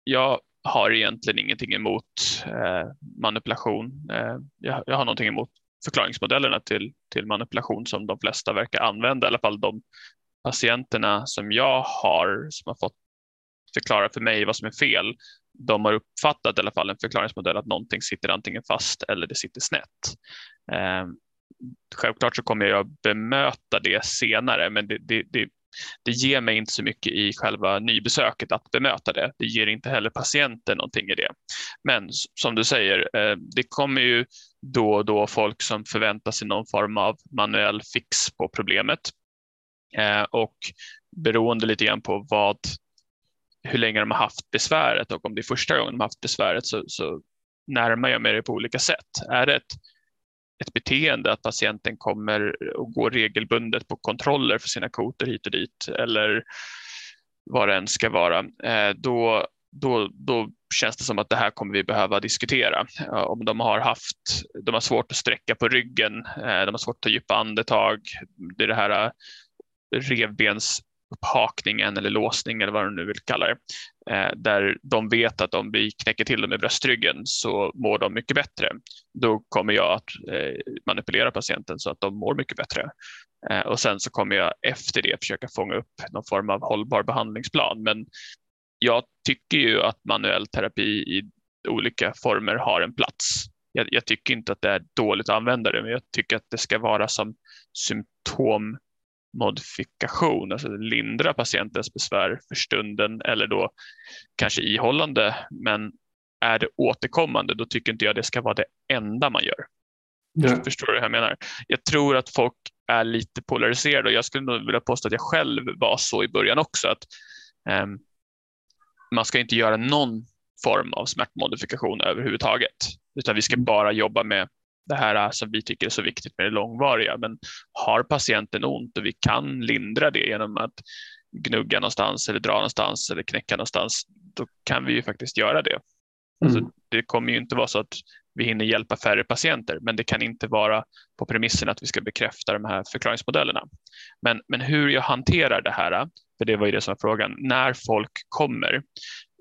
jag har egentligen ingenting emot eh, manipulation. Eh, jag, jag, har någonting emot förklaringsmodellerna till, till manipulation som de flesta verkar använda, i alla fall de patienterna som jag har som har fått förklara för mig vad som är fel. De har uppfattat i alla fall en förklaringsmodell att någonting sitter antingen fast eller det sitter snett. Eh, självklart så kommer jag bemöta det senare, men det, det, det, det ger mig inte så mycket i själva nybesöket att bemöta det. Det ger inte heller patienten någonting i det. Men som du säger, eh, det kommer ju då och då folk som förväntar sig någon form av manuell fix på problemet. Eh, och beroende lite grann på vad, hur länge de har haft besväret och om det är första gången de har haft besväret så, så närmar jag mig det på olika sätt. Är det ett ett beteende att patienten kommer och går regelbundet på kontroller för sina koter hit och dit eller vad det än ska vara, eh, då, då, då känns det som att det här kommer vi behöva diskutera. Eh, om de har haft, de har svårt att sträcka på ryggen, eh, de har svårt att ta djupa andetag, det är det här revbens upphakningen eller låsning eller vad de nu vill kalla det, eh, där de vet att om vi knäcker till dem i bröstryggen så mår de mycket bättre. Då kommer jag att eh, manipulera patienten så att de mår mycket bättre. Eh, och sen så kommer jag efter det försöka fånga upp någon form av hållbar behandlingsplan. Men jag tycker ju att manuell terapi i olika former har en plats. Jag, jag tycker inte att det är dåligt att använda det, men jag tycker att det ska vara som symptom modifikation, alltså lindra patientens besvär för stunden eller då kanske ihållande. Men är det återkommande, då tycker inte jag det ska vara det enda man gör. Ja. Förstår du hur jag menar? Jag tror att folk är lite polariserade och jag skulle nog vilja påstå att jag själv var så i början också. att um, Man ska inte göra någon form av smärtmodifikation överhuvudtaget, utan vi ska mm. bara jobba med det här som vi tycker är så viktigt med det långvariga. Men har patienten ont och vi kan lindra det genom att gnugga någonstans eller dra någonstans eller knäcka någonstans, då kan vi ju faktiskt göra det. Alltså, mm. Det kommer ju inte vara så att vi hinner hjälpa färre patienter, men det kan inte vara på premissen att vi ska bekräfta de här förklaringsmodellerna. Men, men hur jag hanterar det här, för det var ju det som var frågan, när folk kommer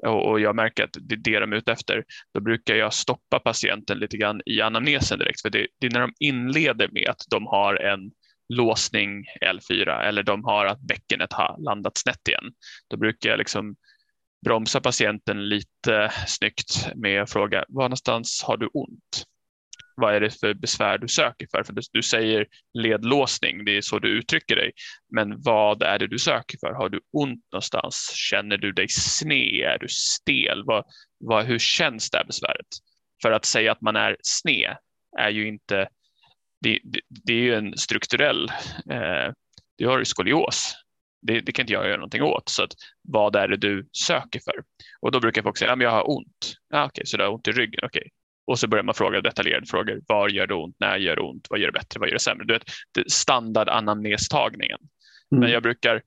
och, jag märker att det är det de är ute efter, då brukar jag stoppa patienten lite grann i anamnesen direkt, för det, det är när de inleder med att de har en låsning L4 eller de har att bäckenet har landat snett igen. Då brukar jag liksom bromsa patienten lite snyggt med att fråga var någonstans har du ont? Vad är det för besvär du söker för? För du säger ledlåsning, det är så du uttrycker dig. Men vad är det du söker för? Har du ont någonstans? Känner du dig sned? Är du stel? Vad, vad, hur känns det här besväret? För att säga att man är sned är ju inte, det, det, det är ju en strukturell, eh, du har ju skolios det, det, kan inte jag göra någonting åt. Så att, vad är det du söker för? Och då brukar folk säga att jag har ont. Ah, Okej, okay, så du har ont i ryggen. Okay. Och så börjar man fråga detaljerade frågor. Var gör det ont? När gör det ont? Vad gör det bättre? Vad gör det sämre? Du vet, det standard anamnestagningen. Mm. Men jag brukar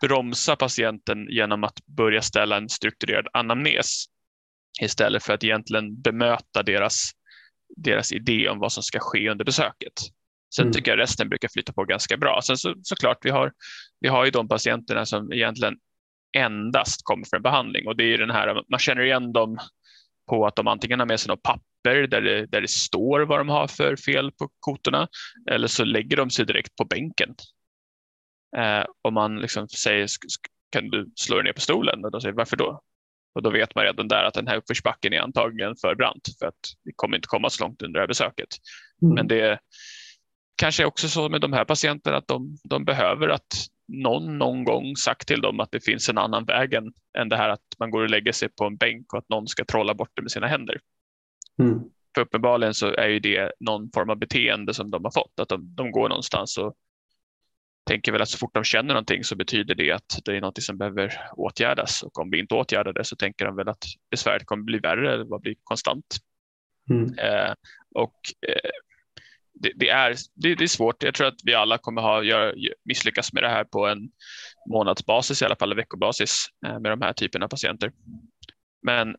bromsa patienten genom att börja ställa en strukturerad anamnes istället för att egentligen bemöta deras, deras idé om vad som ska ske under besöket. Sen mm. tycker jag resten brukar flytta på ganska bra. Sen så, såklart, vi har, vi har ju de patienterna som egentligen endast kommer för en behandling och det är den här, man känner igen dem på att de antingen har med sig något papper där det, där det står vad de har för fel på kotorna eller så lägger de sig direkt på bänken. Eh, och man liksom säger, kan du slå dig ner på stolen? Och de säger, varför då? Och då vet man redan där att den här uppförsbacken är antagligen för brant för att vi kommer inte komma så långt under det här besöket. Mm. Men det, kanske också så med de här patienterna att de, de behöver att någon någon gång sagt till dem att det finns en annan väg än, än det här att man går och lägger sig på en bänk och att någon ska trolla bort det med sina händer. Mm. För uppenbarligen så är ju det någon form av beteende som de har fått, att de, de går någonstans och tänker väl att så fort de känner någonting så betyder det att det är något som behöver åtgärdas och om vi inte åtgärdar det så tänker de väl att besväret kommer bli värre eller bli konstant. Mm. Eh, och eh, det, det, är, det, det, är svårt. Jag tror att vi alla kommer ha gör, misslyckas med det här på en månadsbasis, i alla fall en veckobasis eh, med de här typerna av patienter. Men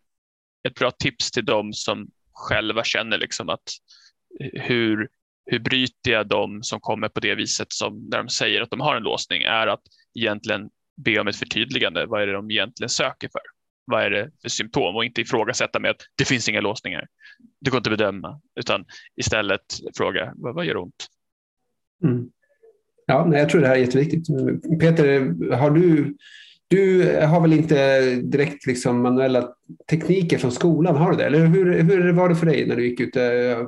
ett bra tips till dem som själva känner liksom att eh, hur, hur bryter jag dem som kommer på det viset som när de säger att de har en låsning är att egentligen be om ett förtydligande. Vad är det de egentligen söker för? Vad är det för symptom och inte ifrågasätta med att det finns inga låsningar. Det går inte att bedöma utan istället fråga vad, vad gör ont? Mm. Ja, nej, jag tror det här är jätteviktigt. Peter, har du, du har väl inte direkt liksom manuella tekniker från skolan, har du det? Eller hur, hur var det för dig när du gick ut? Eh,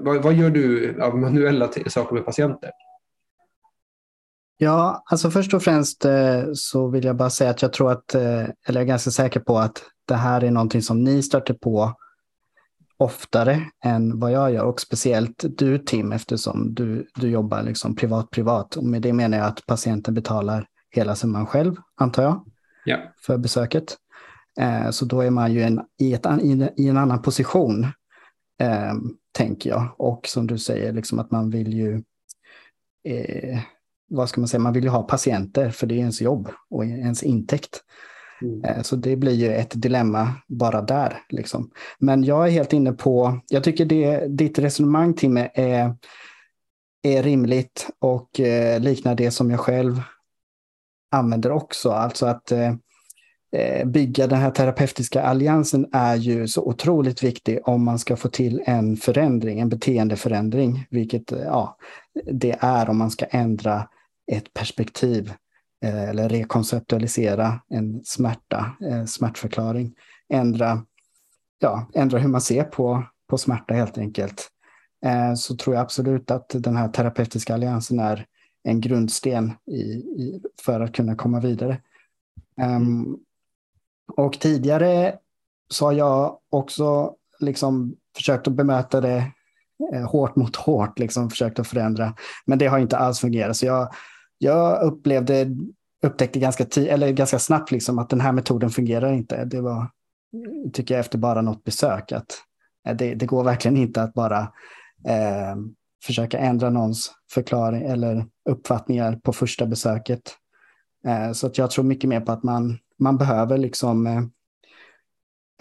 vad, vad gör du av manuella saker med patienter? Ja, alltså först och främst eh, så vill jag bara säga att jag tror att, eh, eller jag är ganska säker på att det här är någonting som ni stöter på oftare än vad jag gör och speciellt du Tim eftersom du, du jobbar liksom privat privat och med det menar jag att patienten betalar hela summan själv antar jag ja. för besöket. Eh, så då är man ju en, i, ett, i, en annan position tänker jag och som du säger liksom att man vill ju vad ska man säga, man vill ju ha patienter för det är ens jobb och ens intäkt. Mm. Eh, så det blir ju ett dilemma bara där. Liksom. Men jag är helt inne på, jag tycker det, ditt resonemang Timme är, är rimligt och eh, liknar det som jag själv använder också. Alltså att eh, eh, bygga den här terapeutiska alliansen är ju så otroligt viktig om man ska få till en förändring, en beteendeförändring, vilket ja, det är om man ska ändra ett perspektiv eh, eller rekonceptualisera en smärta, eh, smärtförklaring. Ändra, ja, ändra hur man ser på, på smärta helt enkelt. Eh, så tror jag absolut att den här terapeutiska alliansen är en grundsten i, i för att kunna komma vidare. Um, och tidigare så har jag också liksom försökt att bemöta det hårt mot hårt, liksom försökt att förändra. Men det har inte alls fungerat. Så jag jag upplevde, upptäckte ganska, eller ganska snabbt liksom att den här metoden fungerar inte. Det var, tycker jag, efter bara något besök. att eh, det, det går verkligen inte att bara eh, försöka ändra någons förklaring eller uppfattningar på första besöket. Eh, så att jag tror mycket mer på att man, man behöver liksom eh,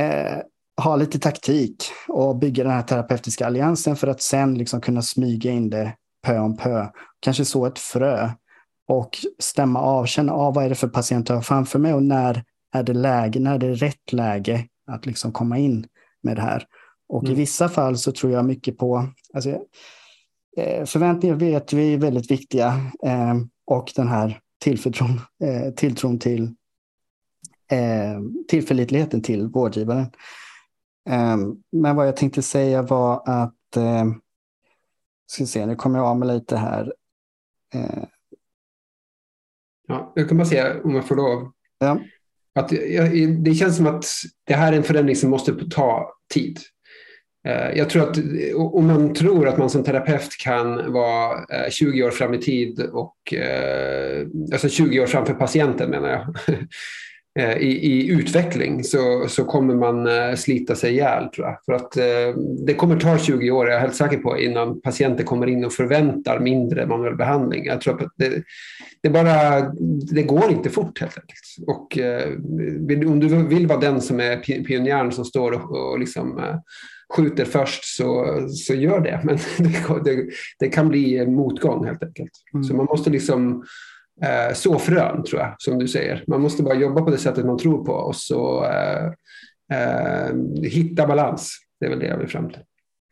eh ha lite taktik och bygga den här terapeutiska alliansen för att sen liksom kunna smyga in det pö om pö. Kanske så ett frö och stämma av, känna av vad är det för patient jag har framför mig och när är det läge, när är det rätt läge att liksom komma in med det här. Och mm. i vissa fall så tror jag mycket på, alltså, eh, förväntningar vet vi är väldigt viktiga eh, och den här tillförtron, eh, tilltron till eh, tillförlitligheten till vårdgivaren. Men vad jag tänkte säga var att, ska se, nu kommer jag av mig lite här. Ja, jag kan bara säga, om jag får lov, ja. att det känns som att det här är en förändring som måste ta tid. Eh, jag tror att om man tror att man som terapeut kan vara 20 eh, år fram i tid och eh, alltså 20 år framför patienten menar jag. I, i, utveckling så, så kommer man slita sig ihjäl tror jag. För att det kommer ta 20 år, jag är helt säker på, innan patienter kommer in och förväntar mindre manuell behandling. Jag tror att det, det, bara, det går inte fort helt enkelt. Och om du vill vara den som är pionjären som står och, och liksom skjuter först så, så gör det. Men det, det, det kan bli motgång helt enkelt. Mm. Så man måste liksom eh, så frön tror jag, som du säger. Man måste bara jobba på det sättet man tror på och så eh, eh, hitta balans. Det är väl det jag vill fram till.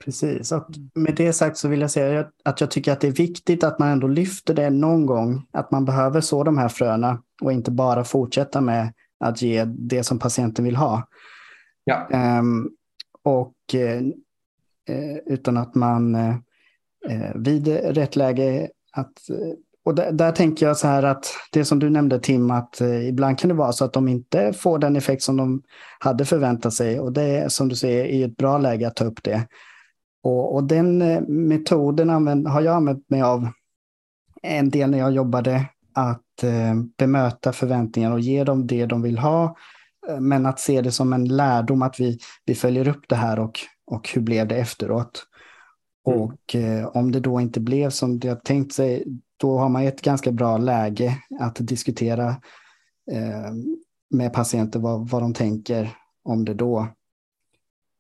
Precis, och med det sagt så vill jag säga att jag tycker att det är viktigt att man ändå lyfter det någon gång. Att man behöver så de här fröna och inte bara fortsätta med att ge det som patienten vill ha. Ja. Um, och eh, eh, utan att man eh, vid rätt läge att och där, där, tänker jag så här att det som du nämnde Tim, att eh, ibland kan det vara så att de inte får den effekt som de hade förväntat sig. Och det är som du säger i ett bra läge att ta upp det. Och, och den eh, metoden använd, har jag använt mig av en del när jag jobbade, att eh, bemöta förväntningar och ge dem det de vill ha eh, men att se det som en lärdom att vi, vi följer upp det här och, och hur blev det efteråt. Mm. Och eh, om det då inte blev som det har tänkt sig, då har man ett ganska bra läge att diskutera eh, med patienter vad, vad de tänker om det då.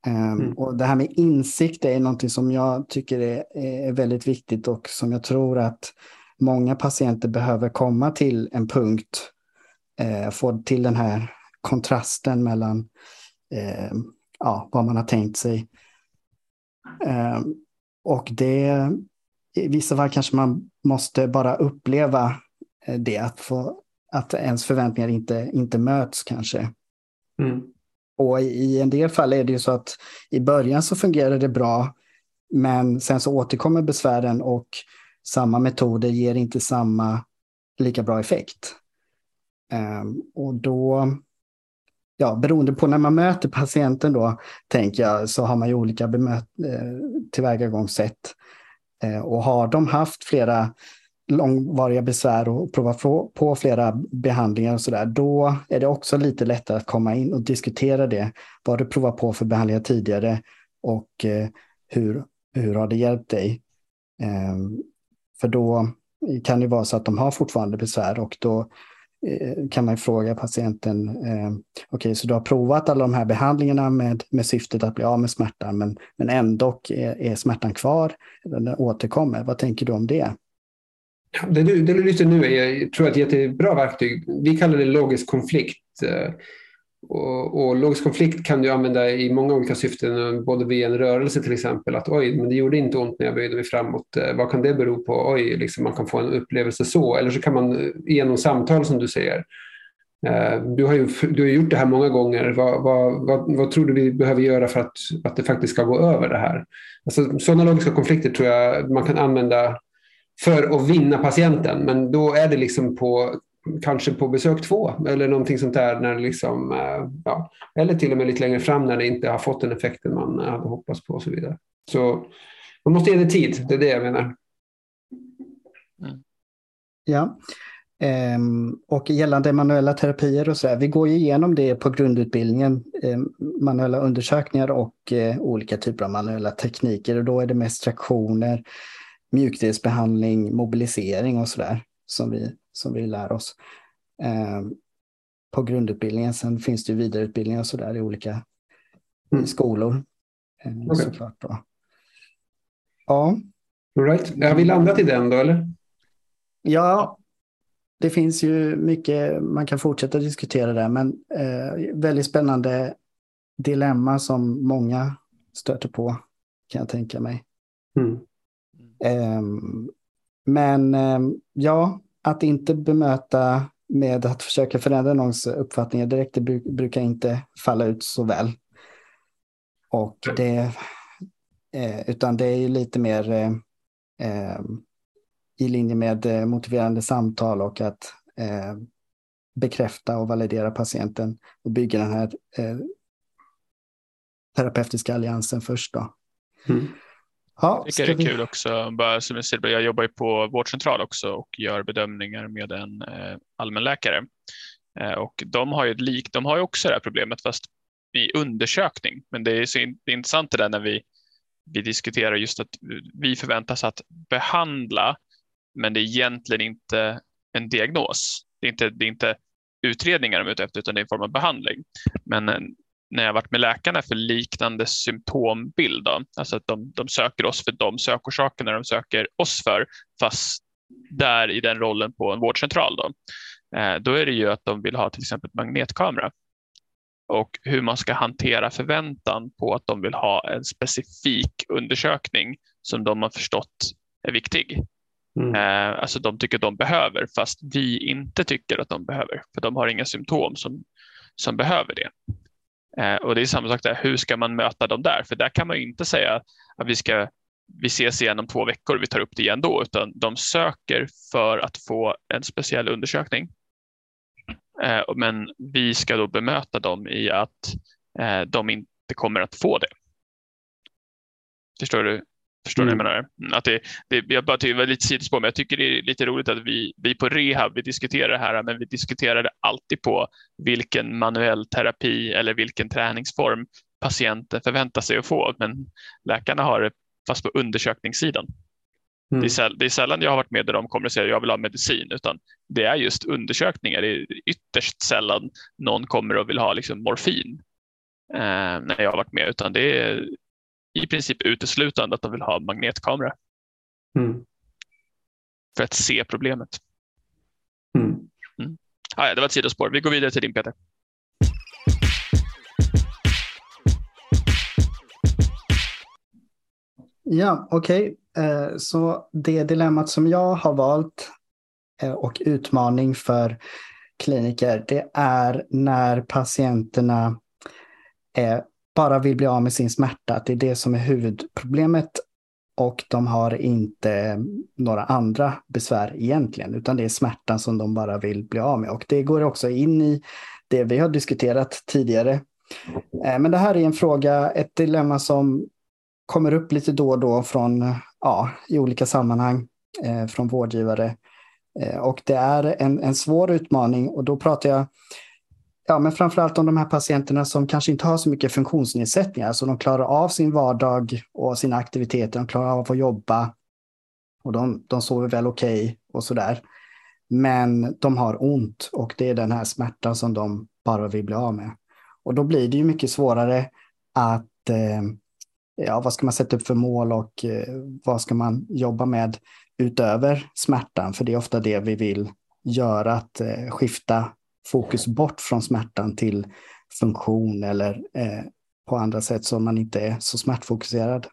Um, mm. Och det här med insikt är någonting som jag tycker är, är väldigt viktigt och som jag tror att många patienter behöver komma till en punkt, eh, få till den här kontrasten mellan eh, ja, vad man har tänkt sig. Eh, och det, i vissa fall kanske man måste bara uppleva eh, det, att, få, att ens förväntningar inte, inte möts kanske. Mm. Och i en del fall är det ju så att i början så fungerar det bra, men sen så återkommer besvären och samma metoder ger inte samma lika bra effekt. Um, och då ja, beroende på när man möter patienten då, tänker jag, så har man ju olika bemöt, eh, tillvägagångssätt. Eh, och har de haft flera långvariga besvär och provat på, flera behandlingar och så där, då är det också lite lättare att komma in och diskutera det. Vad du provat på för behandlingar tidigare och eh, hur, hur har det hjälpt dig? För då kan det vara så att de har fortfarande besvär och då Eh, kan man fråga patienten, eh, okej, okay, så du har provat alla de här behandlingarna med, med syftet att bli av med smärtan, men, men ändå är, är smärtan kvar, den återkommer. Vad tänker du om det? Det du, det du lyfter nu är, jag tror jag, ett jättebra verktyg. Vi kallar det logisk konflikt. Eh, och, och logisk konflikt kan du använda i många olika syften, både via en rörelse till exempel, att oj, men det gjorde inte ont när jag böjde mig framåt. Eh, vad kan det bero på? Oj, liksom man kan få en upplevelse så. Eller så kan man eh, genom samtal som du säger. Eh, du har ju du har gjort det här många gånger. Vad, vad, vad, vad, tror du vi behöver göra för att, att det faktiskt ska gå över det här? Alltså, sådana logiska konflikter tror jag man kan använda för att vinna patienten. Men då är det liksom på kanske på besök två eller någonting sånt där. När liksom, eh, ja, eller till och med lite längre fram när det inte har fått den effekten man hade hoppats på och så vidare. Så man måste ge det tid, det är det jag menar. Mm. Ja. Um, och gällande manuella terapier och så där, vi går ju igenom det på grundutbildningen, um, manuella undersökningar och uh, olika typer av manuella tekniker. Och då är det mest traktioner, mjukdelsbehandling, mobilisering och sådär som vi som vi lär oss eh, på grundutbildningen. Sen finns det vidareutbildningar och så där i olika mm. skolor. Okay. Såklart då. Ja. All right. Har vi landat i den då eller? Ja, det finns ju mycket man kan fortsätta diskutera där, men eh, väldigt spännande dilemma som många stöter på, kan jag tänka mig. Mm. Eh, men eh, ja, att inte bemöta med att försöka förändra någons uppfattningar direkt, det brukar inte falla ut så väl. Och det, eh, utan det är ju lite mer eh, eh, i linje med eh, motiverande samtal och att eh, bekräfta och validera patienten och bygga den här eh, terapeutiska alliansen först. Då. Mm. Ja, jag tycker det är vi... kul också. Bara som jag, jag jobbar ju på vårdcentral också och gör bedömningar med en eh, allmänläkare. Eh, och de har ju ett lik, de har ju också det här problemet fast i undersökning. Men det är så det är intressant det där när vi, vi diskuterar just att vi förväntas att behandla men det är egentligen inte en diagnos. Det är inte, det är inte utredningar de är ute efter, utan det är en form av behandling. Men eh, när jag varit med läkarna för liknande symptombild, då, alltså att de, de söker oss för de sökorsakerna de söker oss för, fast där i den rollen på en vårdcentral, då, eh, då är det ju att de vill ha till exempel magnetkamera och hur man ska hantera förväntan på att de vill ha en specifik undersökning som de har förstått är viktig. Mm. Eh, alltså de tycker de behöver fast vi inte tycker att de behöver för de har inga symptom som, som behöver det. Eh, och det är samma sak där, hur ska man möta dem där? För där kan man inte säga att vi ska vi ses igen om två veckor, vi tar upp det igen då, utan de söker för att få en speciell undersökning. Eh, men vi ska då bemöta dem i att eh, de inte kommer att få det. Förstår du? Förstår mm. du vad jag mm. menar? Att det, det, jag bara tycker det var lite sidospår, men jag tycker det är lite roligt att vi, vi på rehab, vi diskuterar det här, men vi diskuterar det alltid på vilken manuell terapi eller vilken träningsform patienten förväntar sig att få. Men läkarna har det fast på undersökningssidan. Mm. Det, är säll, det är sällan jag har varit med där de kommer och säger att jag vill ha medicin, utan det är just undersökningar. Det är ytterst sällan någon kommer och vill ha liksom morfin eh, när jag har varit med, utan det är i princip uteslutande att de vill ha magnetkamera. Mm. För att se problemet. Mm. Mm. Ah, ja, det var ett sidospår. Vi går vidare till din Peter. Ja, okej. Okay. Eh, så det dilemmat som jag har valt eh, och utmaning för kliniker, det är när patienterna bara vill bli av med sin smärta, att det är det som är huvudproblemet och de har inte några andra besvär egentligen, utan det är smärtan som de bara vill bli av med. Och det går också in i det vi har diskuterat tidigare. Eh, men det här är en fråga, ett dilemma som kommer upp lite då och då från, ja, i olika sammanhang eh, från vårdgivare. Eh, och det är en, en svår utmaning och då pratar jag Ja, men framförallt om de här patienterna som kanske inte har så mycket funktionsnedsättningar, så de klarar av sin vardag och sina aktiviteter, de klarar av att jobba och de, de sover väl okej okay och sådär. Men de har ont och det är den här smärtan som de bara vill bli av med. Och då blir det ju mycket svårare att, eh, ja, vad ska man sätta upp för mål och eh, vad ska man jobba med utöver smärtan? För det är ofta det vi vill göra, att eh, skifta fokus bort från smärtan till funktion eller eh, på andra sätt så man inte är så smärtfokuserad.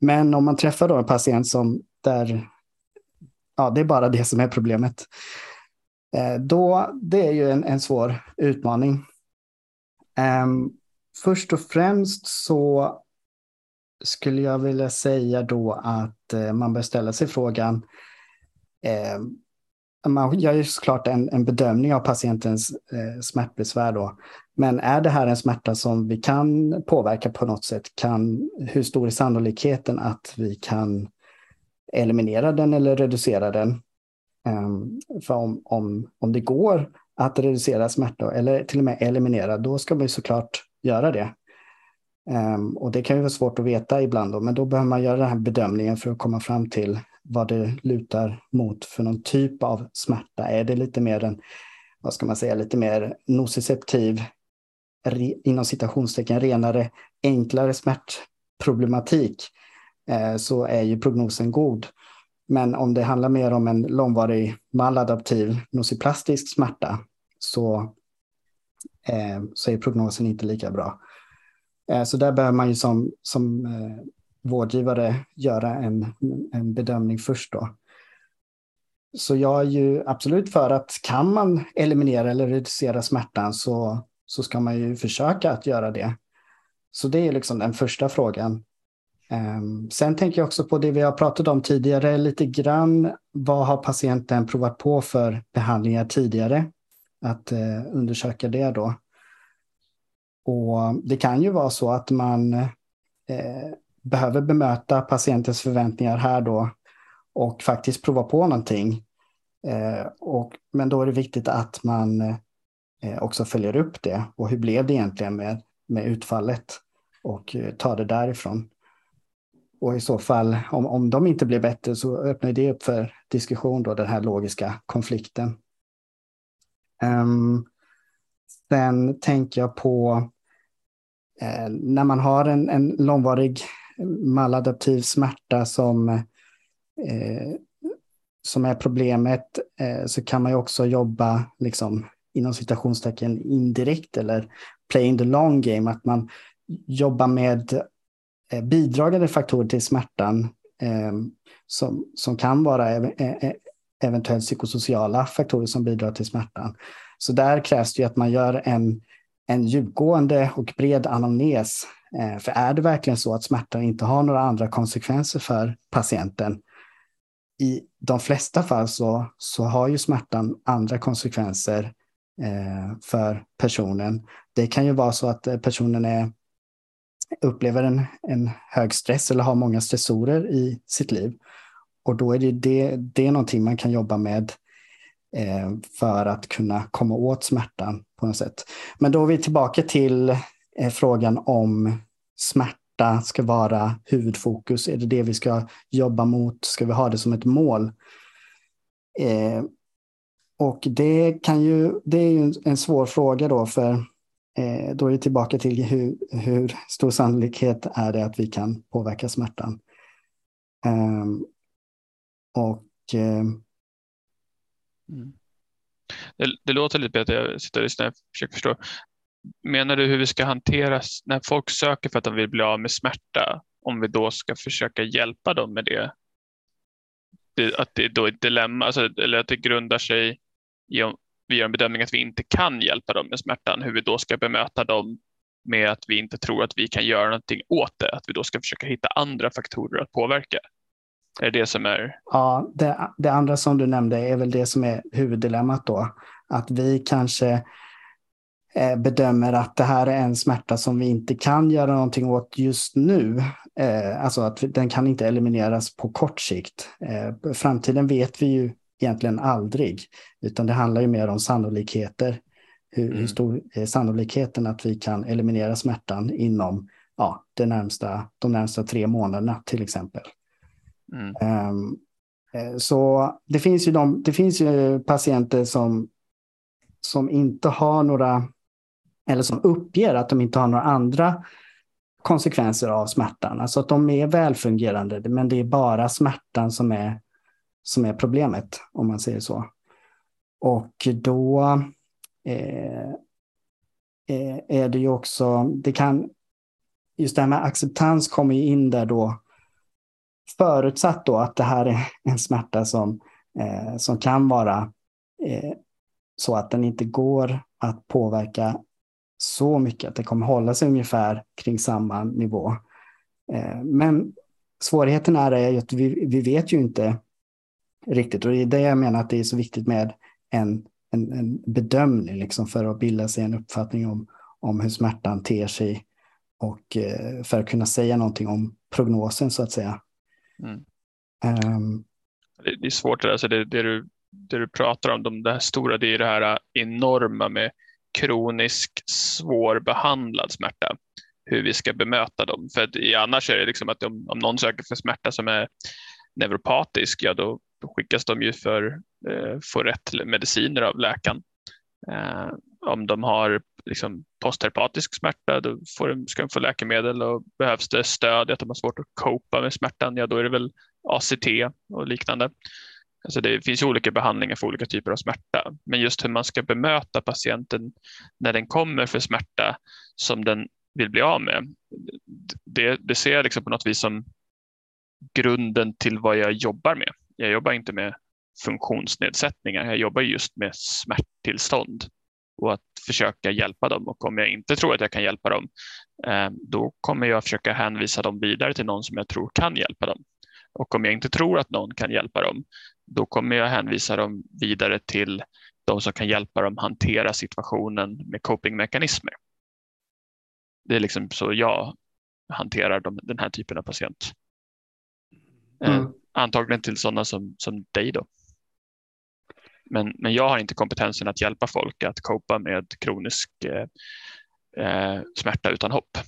Men om man träffar då en patient som där ja, det är bara det som är problemet. Eh, då, det är ju en, en svår utmaning. Eh, först och främst så skulle jag vilja säga då att eh, man bör ställa sig frågan ehm, man gör ju såklart en, en bedömning av patientens eh, smärtbesvär då. Men är det här en smärta som vi kan påverka på något sätt? Kan, hur stor är sannolikheten att vi kan eliminera den eller reducera den? Um, för om, om, om det går att reducera smärta eller till och med eliminera, då ska man såklart göra det. Um, och det kan ju vara svårt att veta ibland, då, men då behöver man göra den här bedömningen för att komma fram till vad det lutar mot för någon typ av smärta. Är det lite mer en, vad ska man säga, lite mer nociceptiv inom citationstecken renare, enklare smärtproblematik eh, så är ju prognosen god. Men om det handlar mer om en långvarig maladaptiv nociplastisk smärta så, eh, så är prognosen inte lika bra. Eh, så där behöver man ju som, som eh, vårdgivare göra en, en bedömning först. Då. Så jag är ju absolut för att kan man eliminera eller reducera smärtan så, så ska man ju försöka att göra det. Så det är liksom den första frågan. Ehm, sen tänker jag också på det vi har pratat om tidigare lite grann. Vad har patienten provat på för behandlingar tidigare? Att eh, undersöka det då. Och det kan ju vara så att man eh, behöver bemöta patientens förväntningar här då och faktiskt prova på någonting. Eh, och, men då är det viktigt att man eh, också följer upp det. Och hur blev det egentligen med, med utfallet? Och eh, tar det därifrån. Och i så fall, om, om de inte blir bättre så öppnar det upp för diskussion då, den här logiska konflikten. Um, sen tänker jag på eh, när man har en, en långvarig maladaptiv smärta som, eh, som är problemet eh, så kan man ju också jobba liksom, inom citationstecken indirekt eller play in the long game, att man jobbar med Eh, bidragande faktorer till smärtan eh, som, som kan vara ev eventuellt psykosociala faktorer som bidrar till smärtan. Så där krävs det att man gör en, en djupgående och bred anamnes. Eh, för är det verkligen så att smärtan inte har några andra konsekvenser för patienten, i de flesta fall så, så har ju smärtan andra konsekvenser eh, för personen. Det kan ju vara så att eh, personen är upplever en, en hög stress eller har många stressorer i sitt liv. Och då är det, det, det är någonting man kan jobba med eh, för att kunna komma åt smärtan på något sätt. Men då är vi tillbaka till Eh, frågan om smärta ska vara huvudfokus. Är det det vi ska jobba mot? Ska vi ha det som ett mål? Eh, och det, kan ju, det är ju en svår fråga då, för Eh, då är vi tillbaka till hur, hur stor sannolikhet är det att vi kan påverka smärtan. Ehm, eh, och det, det, låter lite bättre, jag sitter och lyssnar och försöker förstå. Menar du hur vi ska hantera när folk söker för att de vill bli av med smärta, om vi då ska försöka hjälpa dem med det? det att det då är ett dilemma, alltså, eller att det grundar sig i om, vi gör en bedömning att vi inte kan hjälpa dem med smärtan, hur vi då ska bemöta dem med att vi inte tror att vi kan göra någonting åt det, att vi då ska försöka hitta andra faktorer att påverka. Är det det som är? Ja, det, det andra som du nämnde är väl det som är huvuddilemmat då. Att vi kanske bedömer att det här är en smärta som vi inte kan göra någonting åt just nu. Eh, alltså att den kan inte elimineras på kort sikt. Eh, framtiden vet vi ju egentligen aldrig, utan det handlar ju mer om sannolikheter. Hur, mm. stor är sannolikheten att vi kan eliminera smärtan inom ja, det närmsta, de närmsta tre månaderna till exempel. Mm. Um, så det finns ju, de, det finns ju patienter som, som inte har några, eller som uppger att de inte har några andra konsekvenser av smärtan. Alltså att de är välfungerande, men det är bara smärtan som är som är problemet, om man säger så. Och då eh, eh, är det ju också, det kan, just det här med acceptans kommer ju in där då, förutsatt då att det här är en smärta som, eh, som kan vara eh, så att den inte går att påverka så mycket, att det kommer hålla sig ungefär kring samma nivå. Eh, men svårigheten är att vi, vi vet ju inte riktigt. Och det är det jag menar att det är så viktigt med en, en, en bedömning liksom för att bilda sig en uppfattning om, om hur smärtan ter sig och eh, för att kunna säga någonting om prognosen så att säga. Mm. Um, det, det, är svårt det där, så det, det, du, det du pratar om, de där stora, det är det här enorma med kronisk svårbehandlad smärta hur vi ska bemöta dem. För att annars är det liksom att om, om någon söker för smärta som är neuropatisk, ja då skickas de ju för att eh, få rätt mediciner av läkaren. Eh, om de har liksom postterapatisk smärta, då får de, ska de få läkemedel och behövs det stöd, att de har svårt att copa med smärtan, ja då är det väl ACT och liknande. Alltså det finns olika behandlingar för olika typer av smärta, men just hur man ska bemöta patienten när den kommer för smärta som den vill bli av med, det, det ser jag liksom på något vis som grunden till vad jag jobbar med. Jag jobbar inte med funktionsnedsättningar, jag jobbar just med smärttillstånd och att försöka hjälpa dem. Och om jag inte tror att jag kan hjälpa dem, eh, då kommer jag försöka hänvisa dem vidare till någon som jag tror kan hjälpa dem. Och om jag inte tror att någon kan hjälpa dem, då kommer jag hänvisa dem vidare till de som kan hjälpa dem hantera situationen med copingmekanismer. Det är liksom så jag hanterar de, den här typen av patient. Eh, mm. antagligen till sådana som, som dig då. Men, men jag har inte kompetensen att hjälpa folk att copa med kronisk eh, eh, smärta utan hopp.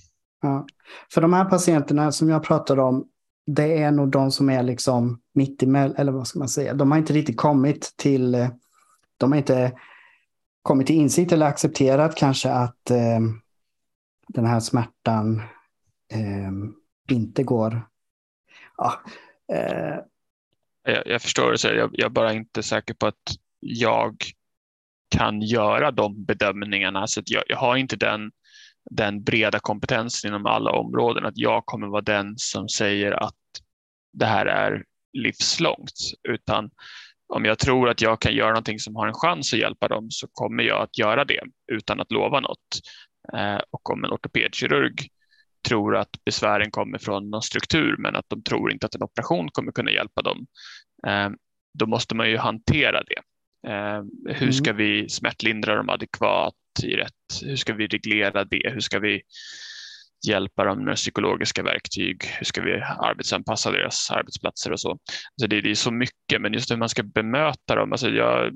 Ja. För de här patienterna som jag pratar om, det är nog de som är liksom mitt emellan, eller vad ska man säga, de har inte riktigt kommit till, eh, de har inte kommit till insikt eller accepterat kanske att eh, den här smärtan eh, inte går. Ja, eh. jag, jag, förstår, så jag, jag är bara inte säker på att jag kan göra de bedömningarna. Så jag, jag har inte den, den breda kompetensen inom alla områden att jag kommer vara den som säger att det här är livslångt, utan om jag tror att jag kan göra någonting som har en chans att hjälpa dem så kommer jag att göra det utan att lova något. Eh, och om en ortopedkirurg tror att besvären kommer från någon struktur men att de tror inte att en operation kommer kunna hjälpa dem, eh, då måste man ju hantera det. Eh, hur mm. ska vi smärtlindra dem adekvat i rätt? Hur ska vi reglera det? Hur ska vi hjälpa dem med psykologiska verktyg? Hur ska vi arbetsanpassa deras arbetsplatser och så? så det, det, är så mycket, men just hur man ska bemöta dem. Alltså jag,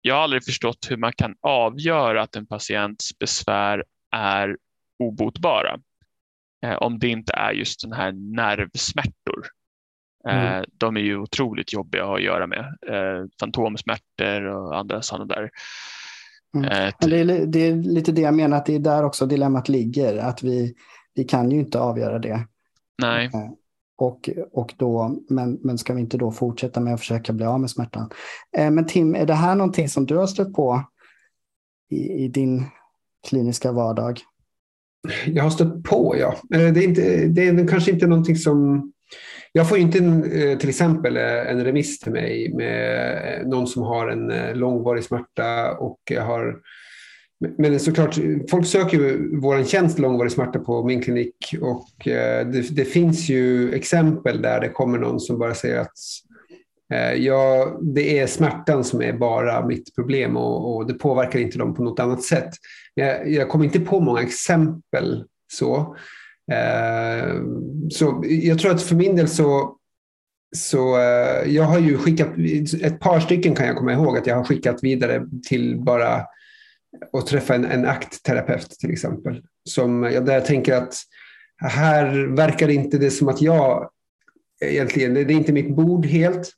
jag har aldrig förstått hur man kan avgöra att en patients besvär är obotbara eh, om det inte är just den här nervsmärtor Mm. Eh, de är ju otroligt jobbiga att göra med. Eh, fantomsmärtor och andra sådana där. Mm. Eh, det, är, det, är, lite det jag menar, att det är där också dilemmat ligger. Att vi, vi kan ju inte avgöra det. Nej. Och, och då, men, men ska vi inte då fortsätta med att försöka bli av med smärtan? Men Tim, är det här någonting som du har stött på i, i din kliniska vardag? Jag har stött på, ja. Det är, inte, det är kanske inte någonting som jag får inte eh, till exempel eh, en remiss till mig med eh, någon som har en långvarig smärta och har men såklart, folk söker ju vår tjänst långvarig smärta på min klinik och det, det, finns ju exempel där det kommer någon som bara säger att ja, det är smärtan som är bara mitt problem och, och det påverkar inte dem på något annat sätt. Jag, jag kommer inte på många exempel så. Eh, så jag tror att för min del så, så eh, jag har ju skickat, ett par stycken kan jag komma ihåg att jag har skickat vidare till bara att träffa en, en aktterapeut till exempel. Som, där jag tänker att här verkar inte det som att jag egentligen, det är inte mitt bord helt.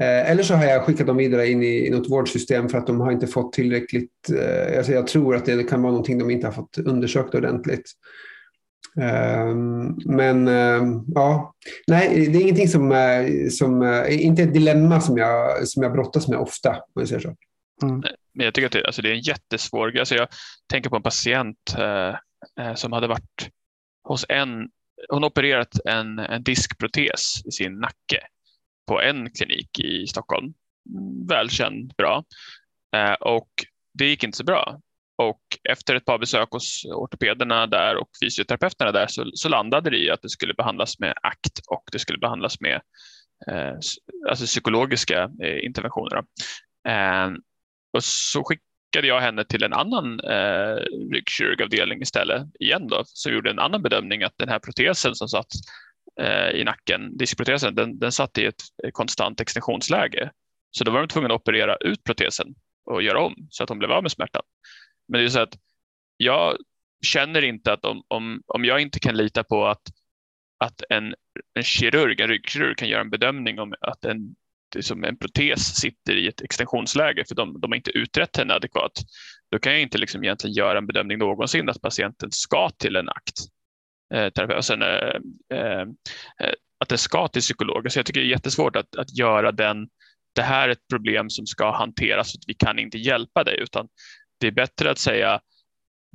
Eh, eller så har jag skickat dem vidare in i något vårdsystem för att de har inte fått tillräckligt, eh, alltså jag tror att det kan vara någonting de inte har fått undersökt ordentligt. Ehm, men ehm, ja, nej, det är ingenting som, som inte ett dilemma som jag, som jag brottas med ofta, om jag säger så. Mm. Men jag tycker att det, alltså det är en jättesvår grej. Alltså jag tänker på en patient eh, eh, som hade varit hos en, hon opererat en, en diskprotes i sin nacke på en klinik i Stockholm. Välkänd, bra. Eh, och det gick inte så bra. Och efter ett par besök hos ortopederna där och fysioterapeuterna där så, så landade det i att det skulle behandlas med ACT och det skulle behandlas med eh, alltså psykologiska eh, interventioner. Eh, och så skickade jag henne till en annan eh, ryggkirurgavdelning istället igen då, som gjorde en annan bedömning att den här protesen som satt eh, i nacken, diskprotesen, den, den satt i ett eh, konstant extensionsläge. Så då var de tvungna att operera ut protesen och göra om så att hon blev av med smärtan. Men det är så att jag känner inte att om, om, om jag inte kan lita på att, att en, en kirurg, en ryggkirurg kan göra en bedömning om att en liksom en protes sitter i ett extensionsläge för de, de har inte utrett henne adekvat, då kan jag inte liksom egentligen göra en bedömning någonsin att patienten ska till en akt. Eh, och sen, eh, eh, att det ska till psykolog. Så jag tycker det är jättesvårt att, att göra den, det här är ett problem som ska hanteras, vi kan inte hjälpa dig, utan det är bättre att säga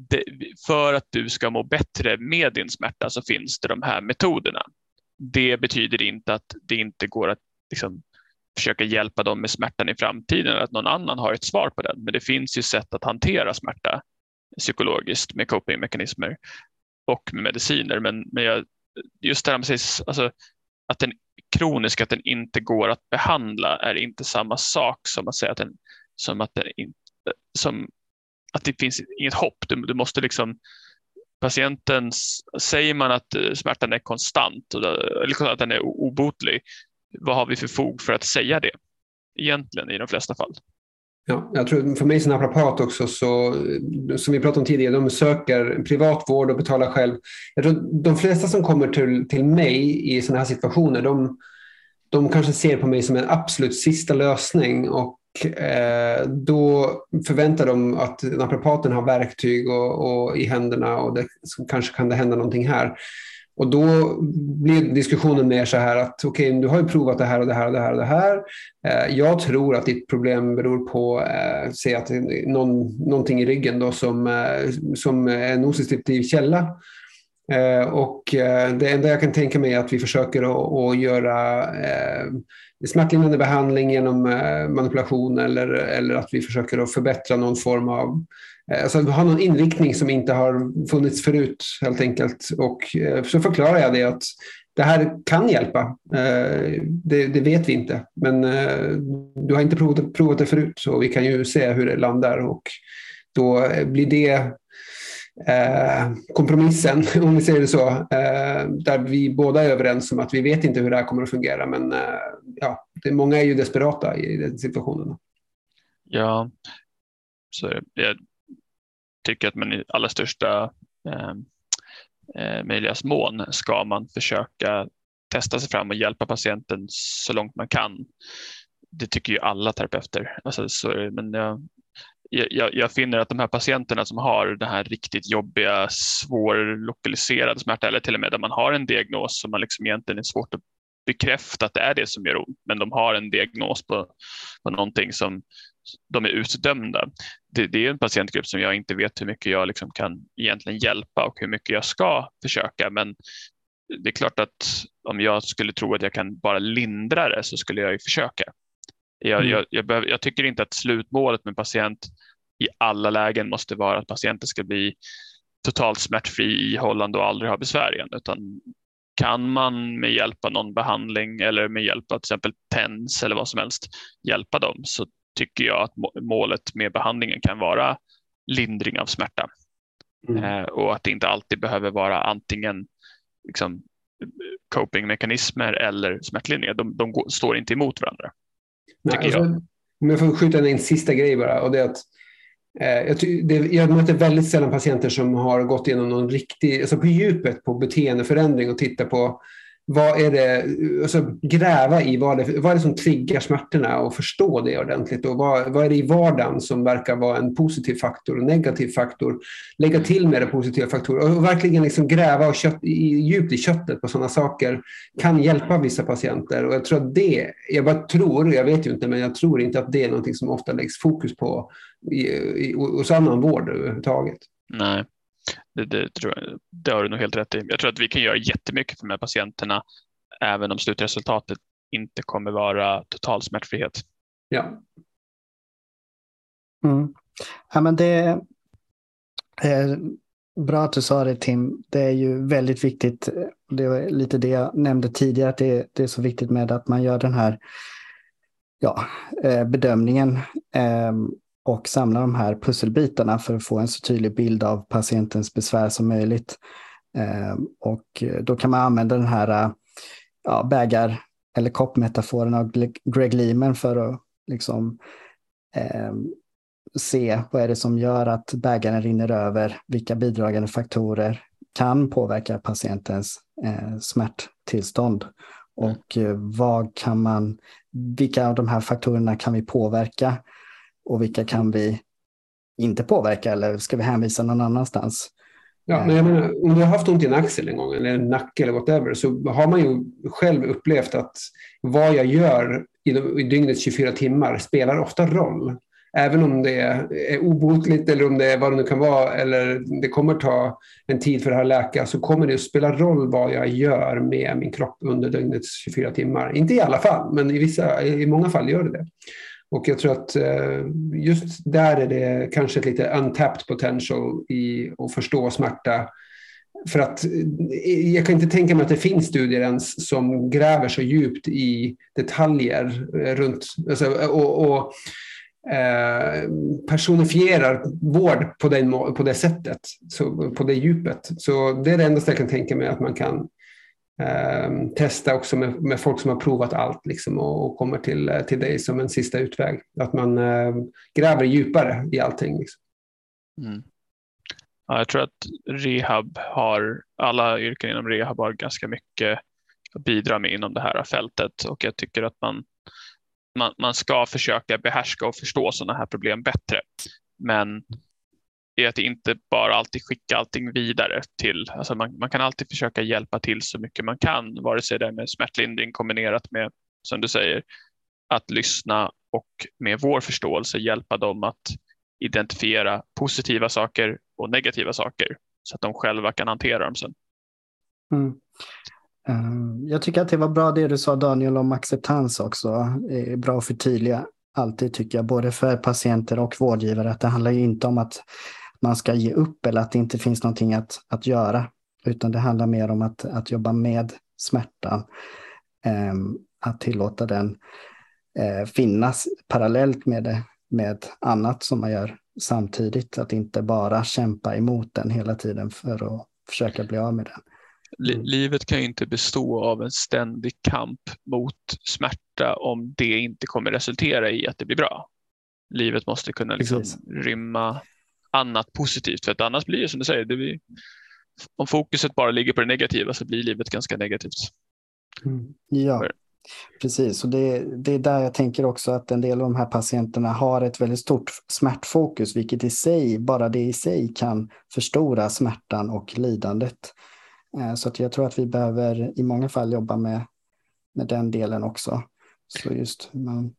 det, för att du ska må bättre med din smärta så finns det de här metoderna. Det betyder inte att det inte går att liksom, försöka hjälpa dem med smärtan i framtiden, att någon annan har ett svar på den. Men det finns ju sätt att hantera smärta psykologiskt med copingmekanismer och med mediciner. Men, men jag, just det här med alltså, att den kronisk, att den inte går att behandla är inte samma sak som att säga att den, som att den inte, som att det finns inget hopp. Du, du måste liksom patienten, säger man att eh, smärtan är konstant eller att den är obotlig, vad har vi för fog för att säga det egentligen i de flesta fall? Ja, jag tror för mig som naprapat också, så, eh, som vi pratade om tidigare, de söker privat vård och betalar själv. Jag tror de flesta som kommer till, till mig i sådana här situationer, de, de kanske ser på mig som en absolut sista lösning och eh, då förväntar de att naprapaten har verktyg och, och i händerna och det, kanske kan det hända någonting här. Och då blir diskussionen mer så här att okej, okay, du har ju provat det här och det här och det här och det här. Eh, jag tror att ditt problem beror på, eh, säg att någon, någonting i ryggen då som, eh, som är en nociceptiv källa. Eh, och eh, det enda jag kan tänka mig är att vi försöker att, att göra eh, smärtlindrande behandling genom eh, manipulation eller, eller att vi försöker att förbättra någon form av eh, Alltså ha någon inriktning som inte har funnits förut helt enkelt. Och eh, så förklarar jag det att det här kan hjälpa. Det, det vet vi inte. Men du har inte provat, provat det förut så vi kan ju se hur det landar och då blir det eh, kompromissen, om vi säger det så, eh, där vi båda är överens om att vi vet inte hur det här kommer att fungera. Men eh, ja, det, många är ju desperata i den situationen. Ja, så jag tycker att man i allra största eh, eh, möjliga mån ska man försöka testa sig fram och hjälpa patienten så långt man kan. Det tycker ju alla terapeuter. Alltså, så, men jag, jag, jag, finner att de här patienterna som har den här riktigt jobbiga, svårlokaliserade smärta eller till och med där man har en diagnos som man liksom egentligen är svårt att bekräfta att det är det som gör ont, men de har en diagnos på, på någonting som de är utdömda. Det, det är en patientgrupp som jag inte vet hur mycket jag liksom kan egentligen hjälpa och hur mycket jag ska försöka, men det är klart att om jag skulle tro att jag kan bara lindra det så skulle jag ju försöka. Jag, mm. jag, jag, behöver, jag, tycker inte att slutmålet med patient i alla lägen måste vara att patienten ska bli totalt smärtfri, ihållande och aldrig ha besvär igen, utan kan man med hjälp av någon behandling eller med hjälp av till exempel TENS eller vad som helst hjälpa dem så tycker jag att målet med behandlingen kan vara lindring av smärta. Mm. Eh, och att det inte alltid behöver vara antingen liksom, copingmekanismer eller smärtlindring. De, de går, står inte emot varandra. Nej, alltså. Om jag får skjuta in en sista grej bara. Och det är att, eh, jag, det, jag möter väldigt sällan patienter som har gått igenom någon riktig, alltså på djupet på beteendeförändring och tittar på vad är det, alltså gräva i vad, det, vad är det som triggar smärtorna och förstå det ordentligt. Och vad, vad är det i vardagen som verkar vara en positiv faktor och negativ faktor. Lägga till med det positiva faktorer och verkligen liksom gräva och kött, i, djupt i köttet på sådana saker kan hjälpa vissa patienter. Och jag tror att det, jag bara tror, jag vet ju inte, men jag tror inte att det är någonting som ofta läggs fokus på i, i, hos annan vård överhuvudtaget. Nej, det, det, tror jag, det har du nog helt rätt i. Jag tror att vi kan göra jättemycket för de här patienterna även om slutresultatet inte kommer vara total smärtfrihet. Ja. Mm. Ja, men det är bra att du sa det Tim. Det är ju väldigt viktigt. Det var lite det jag nämnde tidigare, att det, det är så viktigt med att man gör den här ja, eh, bedömningen. Ehm, och samla de här pusselbitarna för att få en så tydlig bild av patientens besvär som möjligt. Eh, och då kan man använda den här ja, bägar eller koppmetaforen av Greg Lehman för att liksom, eh, se vad är det som gör att bägaren rinner över, vilka bidragande faktorer kan påverka patientens eh, smärttillstånd. Och eh, vad kan man, vilka av de här faktorerna kan vi påverka och vilka kan vi inte påverka eller ska vi hänvisa någon annanstans? Ja, men jag menar, om du har haft ont i en axel en gång eller en nacke eller whatever så har man ju själv upplevt att vad jag gör i, i dygnets 24 timmar spelar ofta roll. Även om det är obotligt eller om det är vad det nu kan vara eller det kommer ta en tid för det här att läka så kommer det att spela roll vad jag gör med min kropp under dygnets 24 timmar. Inte i alla fall, men i, vissa, i många fall gör det det. Och jag tror att eh, just där är det kanske ett lite untapped potential i att förstå smärta. För att eh, jag kan inte tänka mig att det finns studier ens som gräver så djupt i detaljer eh, runt alltså, och, och eh, personifierar vård på, den, på det sättet, så, på det djupet. Så det är det enda jag kan tänka mig att man kan eh, testa också med, med, folk som har provat allt liksom, och, och, kommer till, till dig som en sista utväg. Att man eh, gräver djupare i allting. Liksom. Mm. Ja, jag tror att rehab har, alla yrken inom rehab har ganska mycket att bidra med inom det här fältet och jag tycker att man, man, man ska försöka behärska och förstå sådana här problem bättre. Men är att inte bara alltid skicka allting vidare till, alltså man, man kan alltid försöka hjälpa till så mycket man kan, vare sig det är med smärtlindring kombinerat med, som du säger, att lyssna och med vår förståelse hjälpa dem att identifiera positiva saker och negativa saker så att de själva kan hantera dem sen. Mm. Eh, jag tycker att det var bra det du sa Daniel om acceptans också. Det är bra att förtydliga alltid tycker jag, både för patienter och vårdgivare, att det handlar ju inte om att man ska ge upp eller att det inte finns någonting att, att göra. Utan det handlar mer om att, att jobba med smärtan. Eh, att tillåta den eh, finnas parallellt med, det, med annat som man gör samtidigt. Att inte bara kämpa emot den hela tiden för att försöka bli av med den. Livet kan ju inte bestå av en ständig kamp mot smärta om det inte kommer resultera i att det blir bra. Livet måste kunna liksom rymma annat positivt. För att annars blir det som du säger, det blir, om fokuset bara ligger på det negativa så blir livet ganska negativt. Mm. Ja, precis. Och det, det är där jag tänker också att en del av de här patienterna har ett väldigt stort smärtfokus, vilket i sig, bara det i sig kan förstora smärtan och lidandet. Eh, så att jag tror att vi behöver i många fall jobba med, med den delen också. Så just man,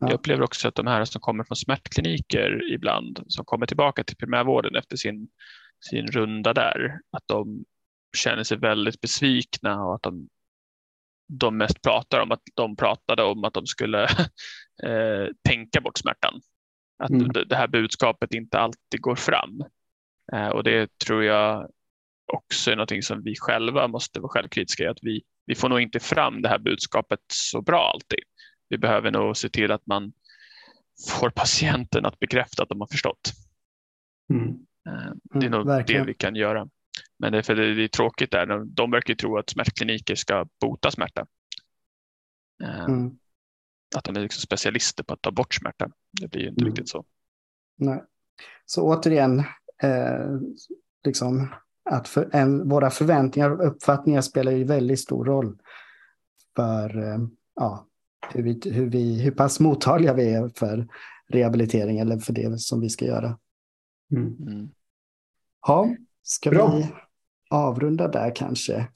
Ja. Jag upplever också att de här som kommer från smärtkliniker ibland, som kommer tillbaka till primärvården efter sin, sin runda där, att de känner sig väldigt besvikna och att de, de mest pratar om att de pratade om att de skulle eh, tänka bort smärtan. Att mm. det, det här budskapet inte alltid går fram. Eh, och det tror jag också är någonting som vi själva måste vara självkritiska i, att vi, vi får nog inte fram det här budskapet så bra alltid vi behöver nog se till att man får patienten att bekräfta att de har förstått. Mm. Eh, det är nog Verkligen. det vi kan göra. Men det är, för det är tråkigt där. De verkar tro att smärtkliniker ska bota smärta. Eh, mm. Att de är liksom specialister på att ta bort smärta. Det blir ju inte mm. riktigt så. Nej. Så återigen, eh, liksom att för en, våra förväntningar och uppfattningar spelar ju väldigt stor roll för eh, ja, hur, vi, hur, vi, hur pass mottagliga vi är för rehabilitering eller för det som vi ska göra. Mm. mm. Ja, ska Bra. vi avrunda där kanske?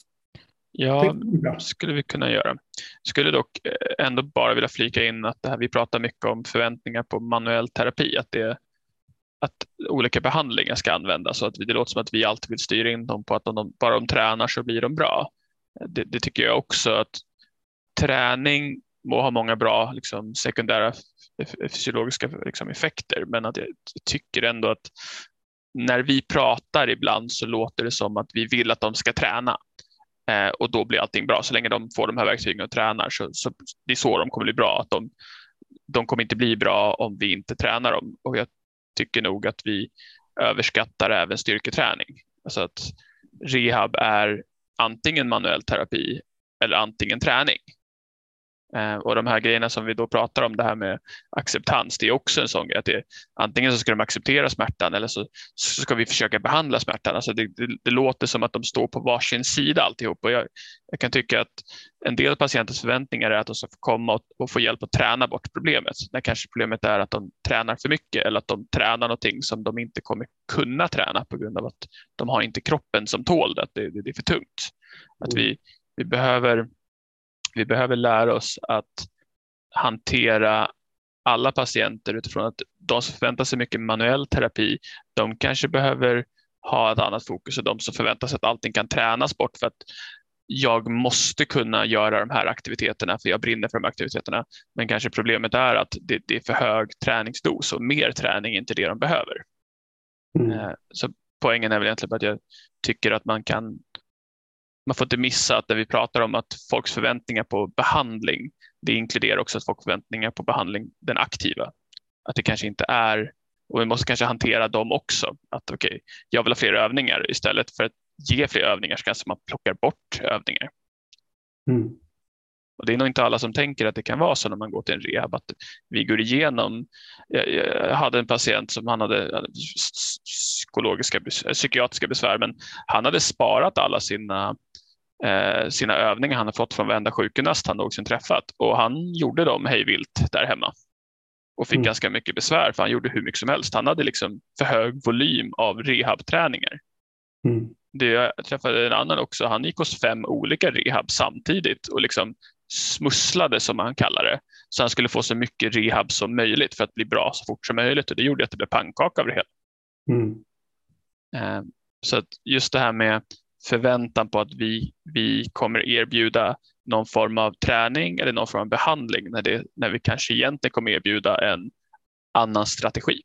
Ja, skulle vi kunna göra. Skulle dock eh, ändå bara vilja flika in att det här, vi pratar mycket om förväntningar på manuell terapi, att, det, att olika behandlingar ska användas och att det låter som att vi alltid vill styra in dem på att om de, bara de tränar så blir de bra. Det, det tycker jag också att träning må ha många bra liksom, sekundära fysiologiska liksom, effekter, men att jag tycker ändå att när vi pratar ibland så låter det som att vi vill att de ska träna eh, och då blir allting bra. Så länge de får de här verktygen och tränar så, så det är så de kommer bli bra. Att de, de kommer inte bli bra om vi inte tränar dem och jag tycker nog att vi överskattar även styrketräning. Alltså att rehab är antingen manuell terapi eller antingen träning. Eh, och de här grejerna som vi då pratar om, det här med acceptans, det är också en sån grej. Att det, antingen så ska de acceptera smärtan eller så, så ska vi försöka behandla smärtan. Alltså det, det, det, låter som att de står på varsin sida alltihop. Och jag, jag kan tycka att en del patienters förväntningar är att de ska få komma och, och, få hjälp att träna bort problemet. När kanske problemet är att de tränar för mycket eller att de tränar någonting som de inte kommer kunna träna på grund av att de har inte kroppen som tål det, att det, det är för tungt. Att mm. vi, vi behöver vi behöver lära oss att hantera alla patienter utifrån att de som förväntar sig mycket manuell terapi, de kanske behöver ha ett annat fokus och de som förväntar sig att allting kan tränas bort för att jag måste kunna göra de här aktiviteterna för jag brinner för de aktiviteterna. Men kanske problemet är att det, det är för hög träningsdos och mer träning är inte det de behöver. Mm. Eh, så poängen är väl egentligen att jag tycker att man kan man får inte missa att när vi pratar om att folks förväntningar på behandling, det inkluderar också att folks förväntningar på behandling, den aktiva. Att det kanske inte är, och vi måste kanske hantera dem också. Att okej, okay, jag vill ha fler övningar istället för att ge fler övningar så kanske man plockar bort övningar. Mm. Och det är nog inte alla som tänker att det kan vara så när man går till en rehab att vi går igenom. Jag, hade en patient som han hade psykologiska, psykiatriska besvär, men han hade sparat alla sina eh, sina övningar han har fått från varenda sjukgymnast han någonsin träffat och han gjorde dem hejvilt där hemma och fick mm. ganska mycket besvär för han gjorde hur mycket som helst. Han hade liksom för hög volym av rehabträningar. Mm. Det, jag träffade en annan också, han gick hos fem olika rehab samtidigt och liksom smusslade som han kallar det. Så han skulle få så mycket rehab som möjligt för att bli bra så fort som möjligt och det gjorde att det blev pannkaka av det hela. Mm. Eh, så just det här med förväntan på att vi, vi kommer erbjuda någon form av träning eller någon form av behandling när, det, när vi kanske egentligen kommer erbjuda en annan strategi.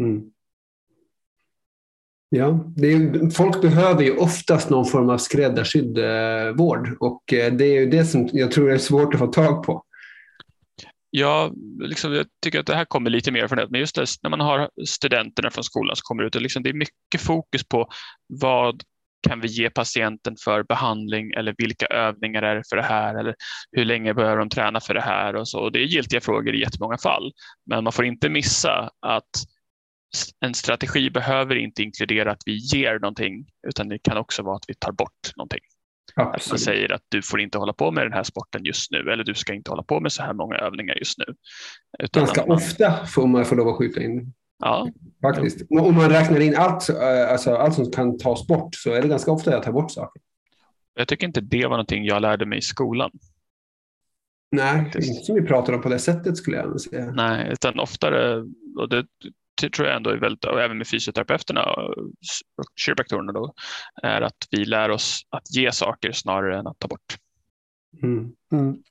Mm. Ja, är, folk behöver ju oftast någon form av skräddarsydd eh, vård och eh, det är ju det som jag tror är svårt att få tag på. Ja, liksom, jag tycker att det här kommer lite mer från det, men just det, när man har studenterna från skolan som kommer ut, och liksom, det är mycket fokus på vad kan vi ge patienten för behandling eller vilka övningar är det för det här eller hur länge behöver de träna för det här och så. Det är giltiga frågor i jättemånga fall, men man får inte missa att en strategi behöver inte inkludera att vi ger någonting, utan det kan också vara att vi tar bort någonting. Absolut. Att man säger att du får inte hålla på med den här sporten just nu eller du ska inte hålla på med så här många övningar just nu. Ganska man... ofta får man få lov att skjuta in Ja. Faktiskt. Om man räknar in allt, eh, alltså allt som kan tas bort så är det ganska ofta jag tar bort saker. Jag tycker inte det var någonting jag lärde mig i skolan. Nej, Faktiskt. inte som vi pratar om på det sättet skulle jag säga. Nej, utan oftare, och det tror jag ändå är väldigt, och även med fysioterapeuterna och kiropraktorerna då, är att vi lär oss att ge saker snarare än att ta bort. Mm. Mm.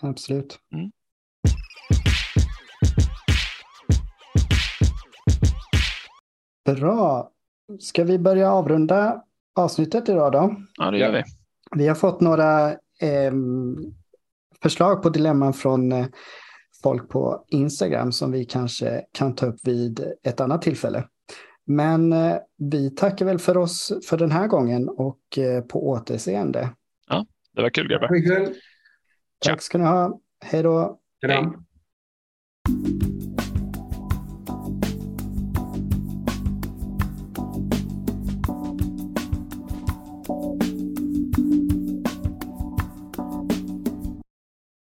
Absolut. Mm. Bra. Ska vi börja avrunda avsnittet idag då? Ja, det gör vi. Vi har fått några eh, förslag på dilemman från eh, folk på Instagram som vi kanske kan ta upp vid ett annat tillfälle. Men eh, vi tackar väl för oss för den här gången och eh, på återseende. Ja, det var kul grabbar. Tack ska ni ha. Hej då. Hej.